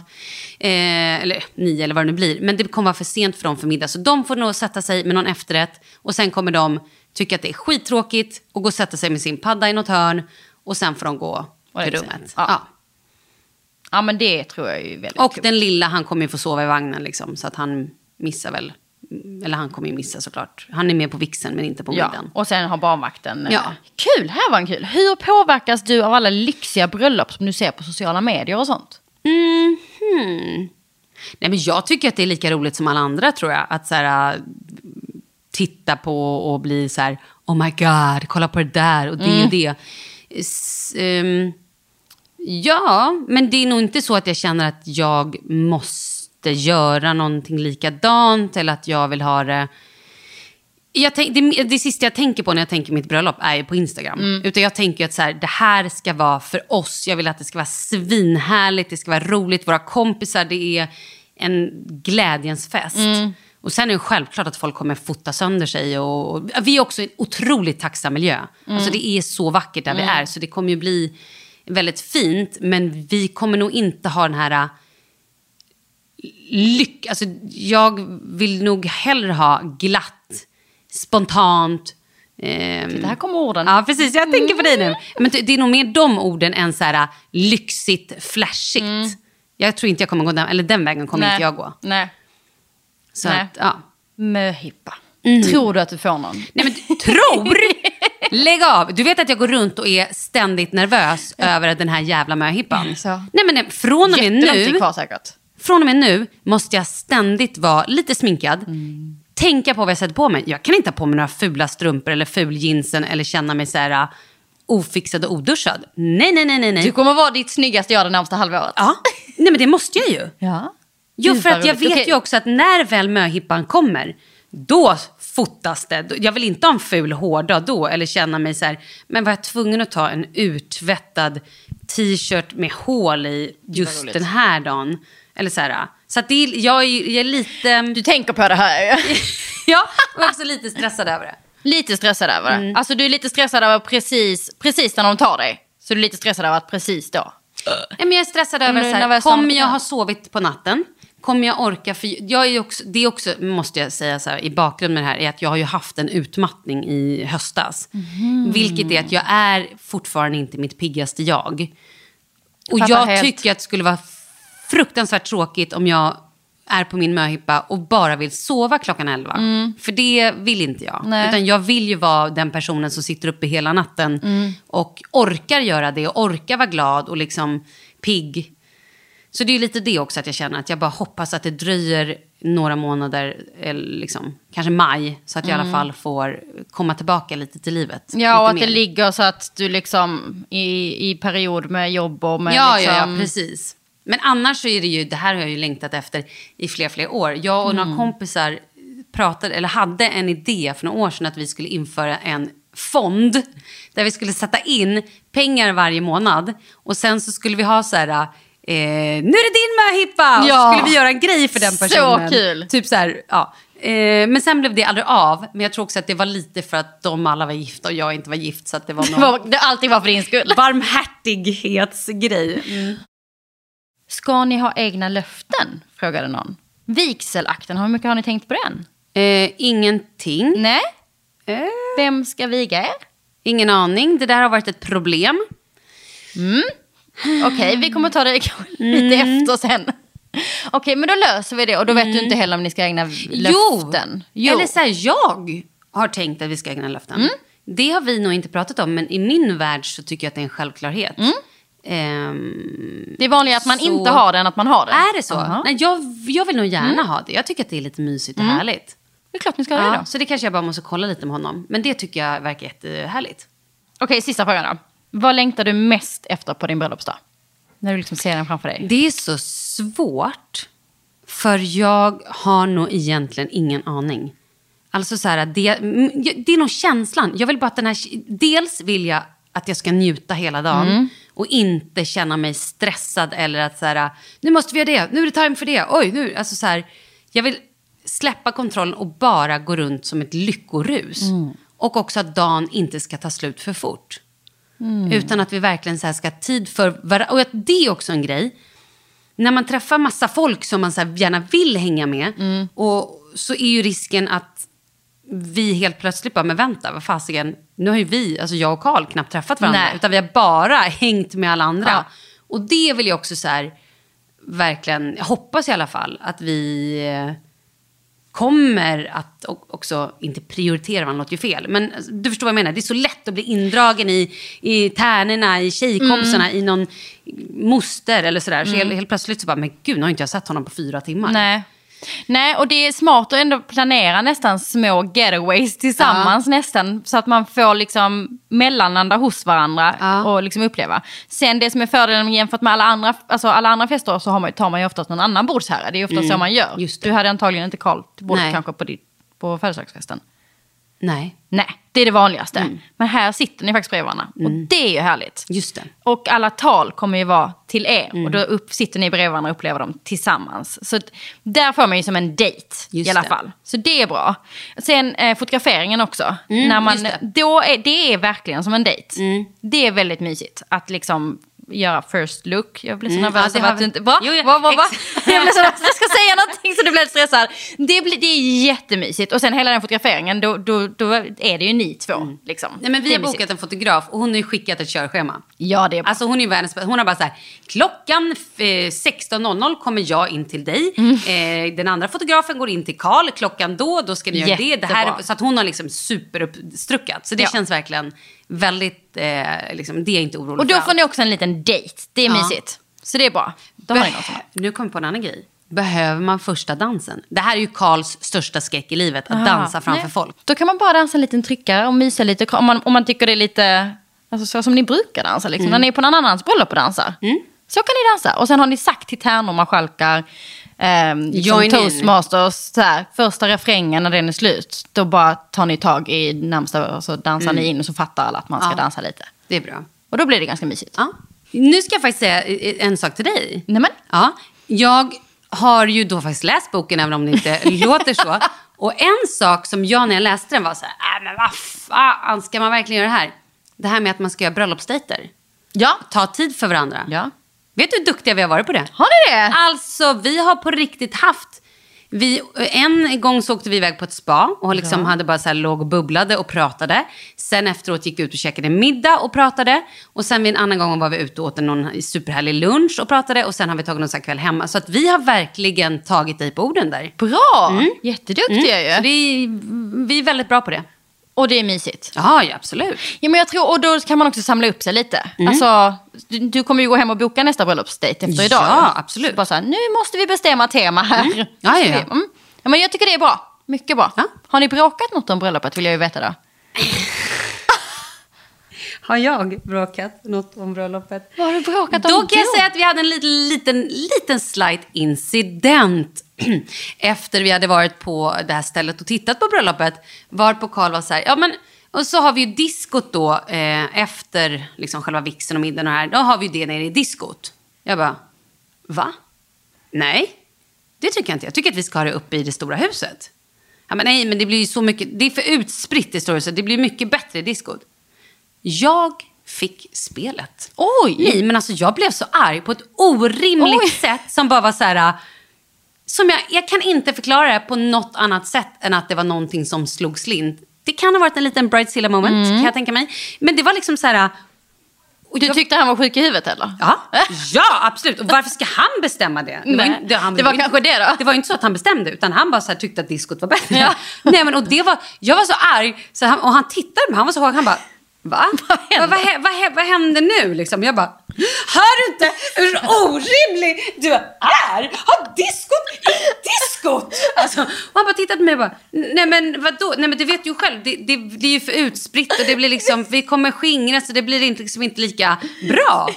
Eh, eller nio eller vad det nu blir. Men det kommer vara för sent för dem för middag. Så de får nog sätta sig med någon efterrätt. Och sen kommer de tycka att det är skittråkigt och gå och sätta sig med sin padda i något hörn. Och sen får de gå till rummet. Ja. Ja. Ja, men det tror jag är väldigt Och kul. den lilla, han kommer ju få sova i vagnen liksom. Så att han missar väl. Eller han kommer ju missa såklart. Han är med på vixen men inte på Ja, middagen. och sen har barnvakten. eh, Ja. Kul, här var en kul. Hur påverkas du av alla lyxiga bröllop som du ser på sociala medier och sånt? Mhm. Nej, men jag tycker att det är lika roligt som alla andra tror jag. Att så här, äh, titta på och bli så här, oh my god, kolla på det där och det och det. S- ehm, ja, men det är nog inte så att jag känner att jag måste göra någonting likadant eller att jag vill ha det jag tänk, det, det sista jag tänker på när jag tänker mitt bröllop är ju på Instagram. Utan jag tänker att så här, det här ska vara för oss. Jag vill att det ska vara svinhärligt, det ska vara roligt. Våra kompisar, det är en glädjens fest. Och sen är det självklart att folk kommer fota sönder sig. Och, och, vi är också en otroligt tacksam miljö. Alltså det är så vackert där vi är. Så det kommer ju bli väldigt fint. Men vi kommer nog inte ha den här lyck... Alltså, jag vill nog hellre ha glatt, spontant. ehm, Det här kommer orden. Ja, precis. Jag tänker på dig nu. Men det är nog mer de orden än så här lyxigt, flashigt. Jag tror inte jag kommer gå den, eller den vägen kommer Nej. inte jag gå. Nej. Så Nej. att, ja. Möhippa. Mm. Tror du att du får någon? Nej men tror! Lägg av! Du vet att jag går runt och är ständigt nervös över den här jävla möhippan. Så. Nej men från och med nu, kvar säkert. Från och med nu måste jag ständigt vara lite sminkad. Mm. Tänka på vad jag sätter på mig. Jag kan inte ha på mig några fula strumpor eller ful jeansen eller känna mig så här uh, ofixad och oduschad. Nej, nej, nej, nej. nej. Du kommer vara ditt snyggaste jag det närmsta halvåret. Ja, nej men det måste jag ju. Ja. Jo, för att jag vet Okej. ju också att när väl möhippan kommer, då fotas det. Jag vill inte ha en ful hårdag då, eller känna mig så här, men var jag tvungen att ta en uttvättad t-shirt med hål i just den här dagen? Eller så här, så att det är, jag, är, jag är lite, Du tänker på det här. ja, *laughs* och också lite stressad över det. lite stressad över det. Mm. Alltså du är lite stressad över precis, precis när de tar dig. Så du är lite stressad över att precis då. Nej, men jag är stressad över så här, kommer om- jag ha sovit på natten? Kommer jag orka? För jag är också, det är också, måste jag säga så här, i bakgrund med det här, är att jag har ju haft en utmattning i höstas. Mhm. Vilket är att jag är fortfarande inte mitt piggaste jag. Och jag helt. tycker att det skulle vara fruktansvärt tråkigt om jag är på min möhippa och bara vill sova klockan 11. För det vill inte jag. Mm. Nej. Utan jag vill ju vara den personen som sitter uppe hela natten Mm. och orkar göra det och orkar vara glad och liksom pigg. Så det är lite det också att jag känner att jag bara hoppas att det dröjer några månader, eller liksom, kanske maj, så att jag i alla fall får komma tillbaka lite till livet. Mm. Ja, och att lite det mer. ligger så att du liksom i, i period med jobb och med Ja, liksom... ja, ja, precis. Men annars så är det ju, det här har jag ju längtat efter i flera, flera år. Jag och Mm. några kompisar pratade, eller hade en idé för några år sedan att vi skulle införa en fond där vi skulle sätta in pengar varje månad och sen så skulle vi ha så här eh, nu är det din möhippa! Och så Ja. skulle vi göra en grej för den Så personen. kul. Typ så här, ja. Eh, men sen blev det aldrig av. Men jag tror också att det var lite för att de alla var gifta och jag inte var gift. Så att det var *laughs* Det någon var- alltid var för din skull. barmhärtighetsgrej. Mm. Ska ni ha egna löften? Frågade någon. Vigselakten, hur mycket har ni tänkt på den? Eh, ingenting. Nej. Eh, Vem ska viga er? ingen aning. Det där har varit ett problem. Okej, vi kommer ta det *laughs* lite efter sen. Okej, men då löser vi det. Och då vet du inte heller om ni ska ägna löften. Jo. Eller så här, jag har tänkt att vi ska ägna löften. Mm. Det har vi nog inte pratat om, men i min värld så tycker jag att det är en självklart. Mm. Ehm, Det är vanligare att man Så- inte har det än att man har det. är det så? Aha. Nej, jag, jag vill nog gärna ha det. Jag tycker att det är lite mysigt och härligt. Det är klart ni ska ha det Ja, då. så det kanske jag bara måste kolla lite med honom. Men det tycker jag verkar jättehärligt. Okej, sista frågan då. Vad längtar du mest efter på din bröllopsdag? När du liksom ser den framför dig. Det är så svårt. För jag har nog egentligen ingen aning. Alltså så här, det, mm, det är nog känslan. Jag vill bara att den här... Dels vill jag att jag ska njuta hela dagen. Och inte känna mig stressad eller att så här, nu måste vi göra det, nu är det time för det. Oj, nu, alltså så här, jag vill släppa kontrollen och bara gå runt som ett lyckorus. Och också att dagen inte ska ta slut för fort. Utan att vi verkligen så ska ha tid för varandra. Och att det är också en grej när man träffar massa folk som man så gärna vill hänga med och så är ju risken att vi helt plötsligt bara, men vänta, vad fasiken, nu har ju vi, alltså jag och Karl knappt träffat varandra, Nej. utan vi har bara hängt med alla andra. Ja. Och det vill jag också så här, verkligen, jag hoppas i alla fall att vi eh, kommer att också, inte prioritera, man låter ju fel, men alltså, du förstår vad jag menar. Det är så lätt att bli indragen i, i tärnorna, i tjejkompisarna, Mm. i någon moster eller sådär. Så helt, helt plötsligt så bara, men gud, nu har inte jag sett honom på fyra timmar. Nej. Nej, och det är smart att ändå planera nästan små getaways tillsammans nästan. Så att man får liksom mellanlanda hos varandra Ja. och liksom uppleva. Sen det som är fördelen jämfört med alla andra, alltså alla andra fester så har man, tar man ju oftast någon annan bordsherre. Det är ofta så man gör. Mm. Du hade antagligen inte Karl till bordet kanske på, ditt, på födelsedagsfesten. Nej, Nej, det är det vanligaste. Mm. Men här sitter ni faktiskt bredvid varandra. Och det är ju härligt. just det. Och alla tal kommer ju vara till er. Mm. Och då upp, sitter ni bredvid varandra och upplever dem tillsammans. Så där får man ju som en dejt i alla det. fall. Så det är bra. Sen eh, fotograferingen också. Mm, när man, det. Mm. Då är, det är verkligen som en dejt. Det är väldigt mysigt att liksom göra first look. Jag blir så Mm, nervös ja, att vi- du inte... Va? Jo, ja, va, va, va? Jag, blir så, *laughs* jag ska säga någonting så du blir stressad. Det, blir, det är jättemysigt. Och sen hela den fotograferingen, då, då, då är det ju ni två. Liksom. Mm. Nej, men vi har bokat en fotograf och hon har ju skickat ett körschema. Ja, det är bra. Alltså hon är världens. Hon har bara så här, klockan eh, 16.00 kommer jag in till dig. Mm. Eh, den andra fotografen går in till Karl. Klockan då, då ska ni göra det. det här, Jättebra. så att hon har liksom superuppstruckat. Så det Ja. känns verkligen väldigt, eh, liksom, det är inte orolig Och då för. får ni också en liten dejt. Det är Ja. mysigt. Så det är bra. Som- Behö- nu kommer jag på en annan grej. Behöver man första dansen? Det här är ju Karls största skräck i livet, att dansa framför Nej. folk. Då kan man bara dansa en liten tryckare och mysa lite. Om man, om man tycker det är lite alltså, så som ni brukar dansa. Liksom. Mm. När ni är på någon annans bröllop och dansar. Så kan ni dansa. Och sen har ni sagt till tärnor, marskalkar, liksom Join in. toastmasters. Så här, första refrängen när den är slut. Då bara tar ni tag i närmsta och så dansar ni in och så fattar alla att man ska Mm. Ja. dansa lite. Det är bra. Och då blir det ganska mysigt. Ja. Nu ska jag faktiskt säga en sak till dig. Nämen. Ja, jag har ju då faktiskt läst boken, även om det inte *laughs* låter så. Och en sak som jag när jag läste den var så här, äh, men vad fan ska man verkligen göra det här? Det här med att man ska göra bröllopsdejter. Ja. Ta tid för varandra. ja. Vet du hur duktiga vi har varit på det? Har ni det? Alltså, vi har på riktigt haft... Vi, en gång så åkte vi iväg på ett spa och liksom hade bara så här låg och bubblade och pratade. Sen efteråt gick vi ut och käkade middag och pratade. Och sen vid en annan gång var vi ute och åt någon superhärlig lunch och pratade. Och sen har vi tagit någon så kväll hemma. Så att vi har verkligen tagit dig på orden där. Bra! Jätteduktiga ju. Så det vi är väldigt bra på det. Och det är mysigt. Ja, ja absolut. Ja, men jag tror, och då kan man också samla upp sig lite. Alltså, du, du kommer ju gå hem och boka nästa bröllopsdejt efter Ja, idag. absolut. Så bara så här, nu måste vi bestämma tema här. Ja, ja, ja. Mm. ja, men jag tycker det är bra. Mycket bra. Ja. Har ni bråkat något om bröllopet vill jag ju veta då. *laughs* Har jag bråkat något om bröllopet? Vad har du bråkat om Då kan jag då? säga att vi hade en liten, liten, liten slight incident. *clears throat* Efter vi hade varit på det här stället och tittat på bröllopet. Varpå Karl var så här, ja men, och så har vi ju diskot då eh, efter liksom själva vigseln och middagen och här. Då har vi ju det nere i diskot. Jag bara, Va? Nej, det tycker jag inte. Jag tycker att vi ska ha det uppe i det stora huset. Ja, men nej, men det blir ju så mycket. Det är för utspritt i stora huset. Det blir mycket bättre i diskot. Jag fick spelet. Oj! Nej, men alltså jag blev så arg på ett orimligt Oj. sätt som bara var så här... äh, Som jag, jag kan inte förklara det på något annat sätt än att det var någonting som slog slint. Det kan ha varit en liten Bridezilla moment, kan jag tänka mig. Men det var liksom så här... äh, och Du jag- tyckte han var sjuk i huvudet eller? Ja, *laughs* ja, absolut. Och varför ska han bestämma det? Det var, inte- han, det var inte- kanske det då. Det var inte så att han bestämde, utan han bara så här tyckte att diskot var bättre. Ja. Nej, men, och det var, jag var så arg, så han, och han tittade på mig, han var så hård, han bara Va? Vad händer? Vad, vad, vad, vad nu? Liksom. Jag bara, hör du inte hur orimlig du är? Har diskot diskot? Alltså, och han bara tittade på mig och bara, nej men vadå? Nej men du vet ju själv, det, det blir ju för utspritt och det blir liksom, vi kommer skingras och det blir inte, liksom inte lika bra. *laughs*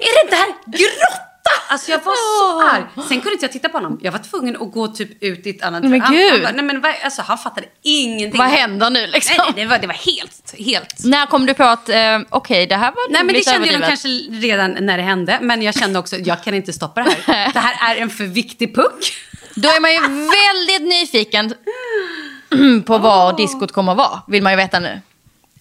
Är det inte här grotta? Alltså jag var så arg. Sen kunde inte jag titta på honom. Jag var tvungen att gå typ ut i ett annat Men han, gud. Han, bara, nej, men, vad- alltså, han fattade ingenting. Vad händer nu liksom? Nej, nej, det var, det var helt, helt När kom du på att, eh, okej det här var Nej, men det lite kände jag nog överdrivet? kanske redan när det hände. Men jag kände också, jag kan inte stoppa det här. *laughs* Det här är en för viktig puck. Då är man ju väldigt nyfiken *clears throat* på var diskot kommer att vara. Vill man ju veta nu.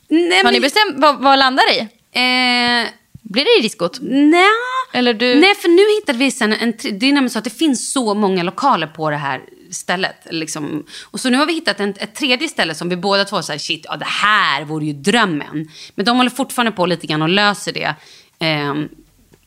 Nej, Har men, ni bestämt vad, vad landar i? Eh, Blir det i diskot? nej. Eller du? Nej, för nu hittade vi sen en... Det är nämligen så att det finns så många lokaler på det här stället. Liksom. Och så nu har vi hittat en, ett tredje ställe som vi båda två säger shit, ja, det här vore ju drömmen. Men de håller fortfarande på lite grann och löser det. ehm,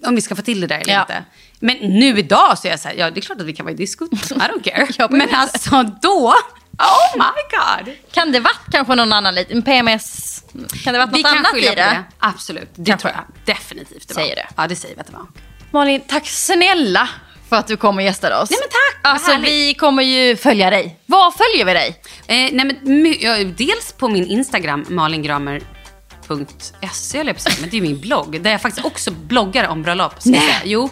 om vi ska få till det där eller Ja. inte. Men nu idag så är jag så här, ja det är klart att vi kan vara i diskot. I don't care. *laughs* Men alltså då, oh my god. Kan det varit kanske någon annan liten PMS? Kan det varit något annat i det? det. Absolut, det Kanske. tror jag definitivt det var. Säger det. Ja, det säger vi att det var. Malin, tack snälla för att du kom och gästade oss. Nej, men tack, Alltså härligt. vi kommer ju följa dig. Var följer vi dig? Eh, nej, men, dels på min Instagram, malingramer.se, höll på säga, men det är min blogg. Där jag faktiskt också bloggar om bröllop. Nej. Jo.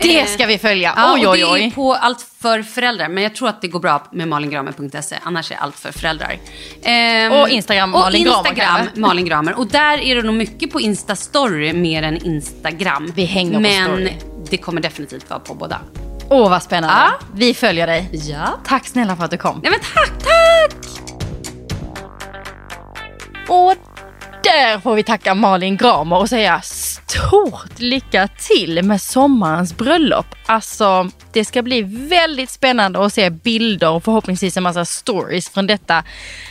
Det Eh, ska vi följa. Ja, oj, och oj, det är oj. på allt för föräldrar. Men jag tror att det går bra med malingramer.se. Annars är allt för föräldrar. Ehm, Och Instagram, Malin Gramer, Instagram, kanske? Malin Gramer. Och där är det nog mycket på Instastory mer än Instagram. Vi hänger på Men story. det kommer definitivt vara på båda. Åh, vad spännande. Ja. Vi följer dig. Ja. Tack snälla för att du kom. Nej men tack, tack! Och där får vi tacka Malin Gramer och säga stort lycka till med sommarens bröllop. Alltså, det ska bli väldigt spännande att se bilder och förhoppningsvis en massa stories från detta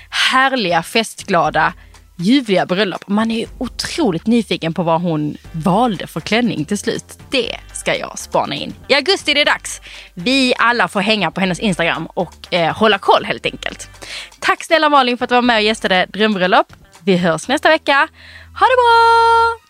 härliga, festglada, ljuvliga bröllop. Man är ju otroligt nyfiken på vad hon valde för klänning till slut. Det ska jag spana in. I augusti är det dags. Vi alla får hänga på hennes Instagram och eh, hålla koll helt enkelt. Tack snälla Malin för att du var med och gästade Drömbröllop. Vi hörs nästa vecka. Ha det bra!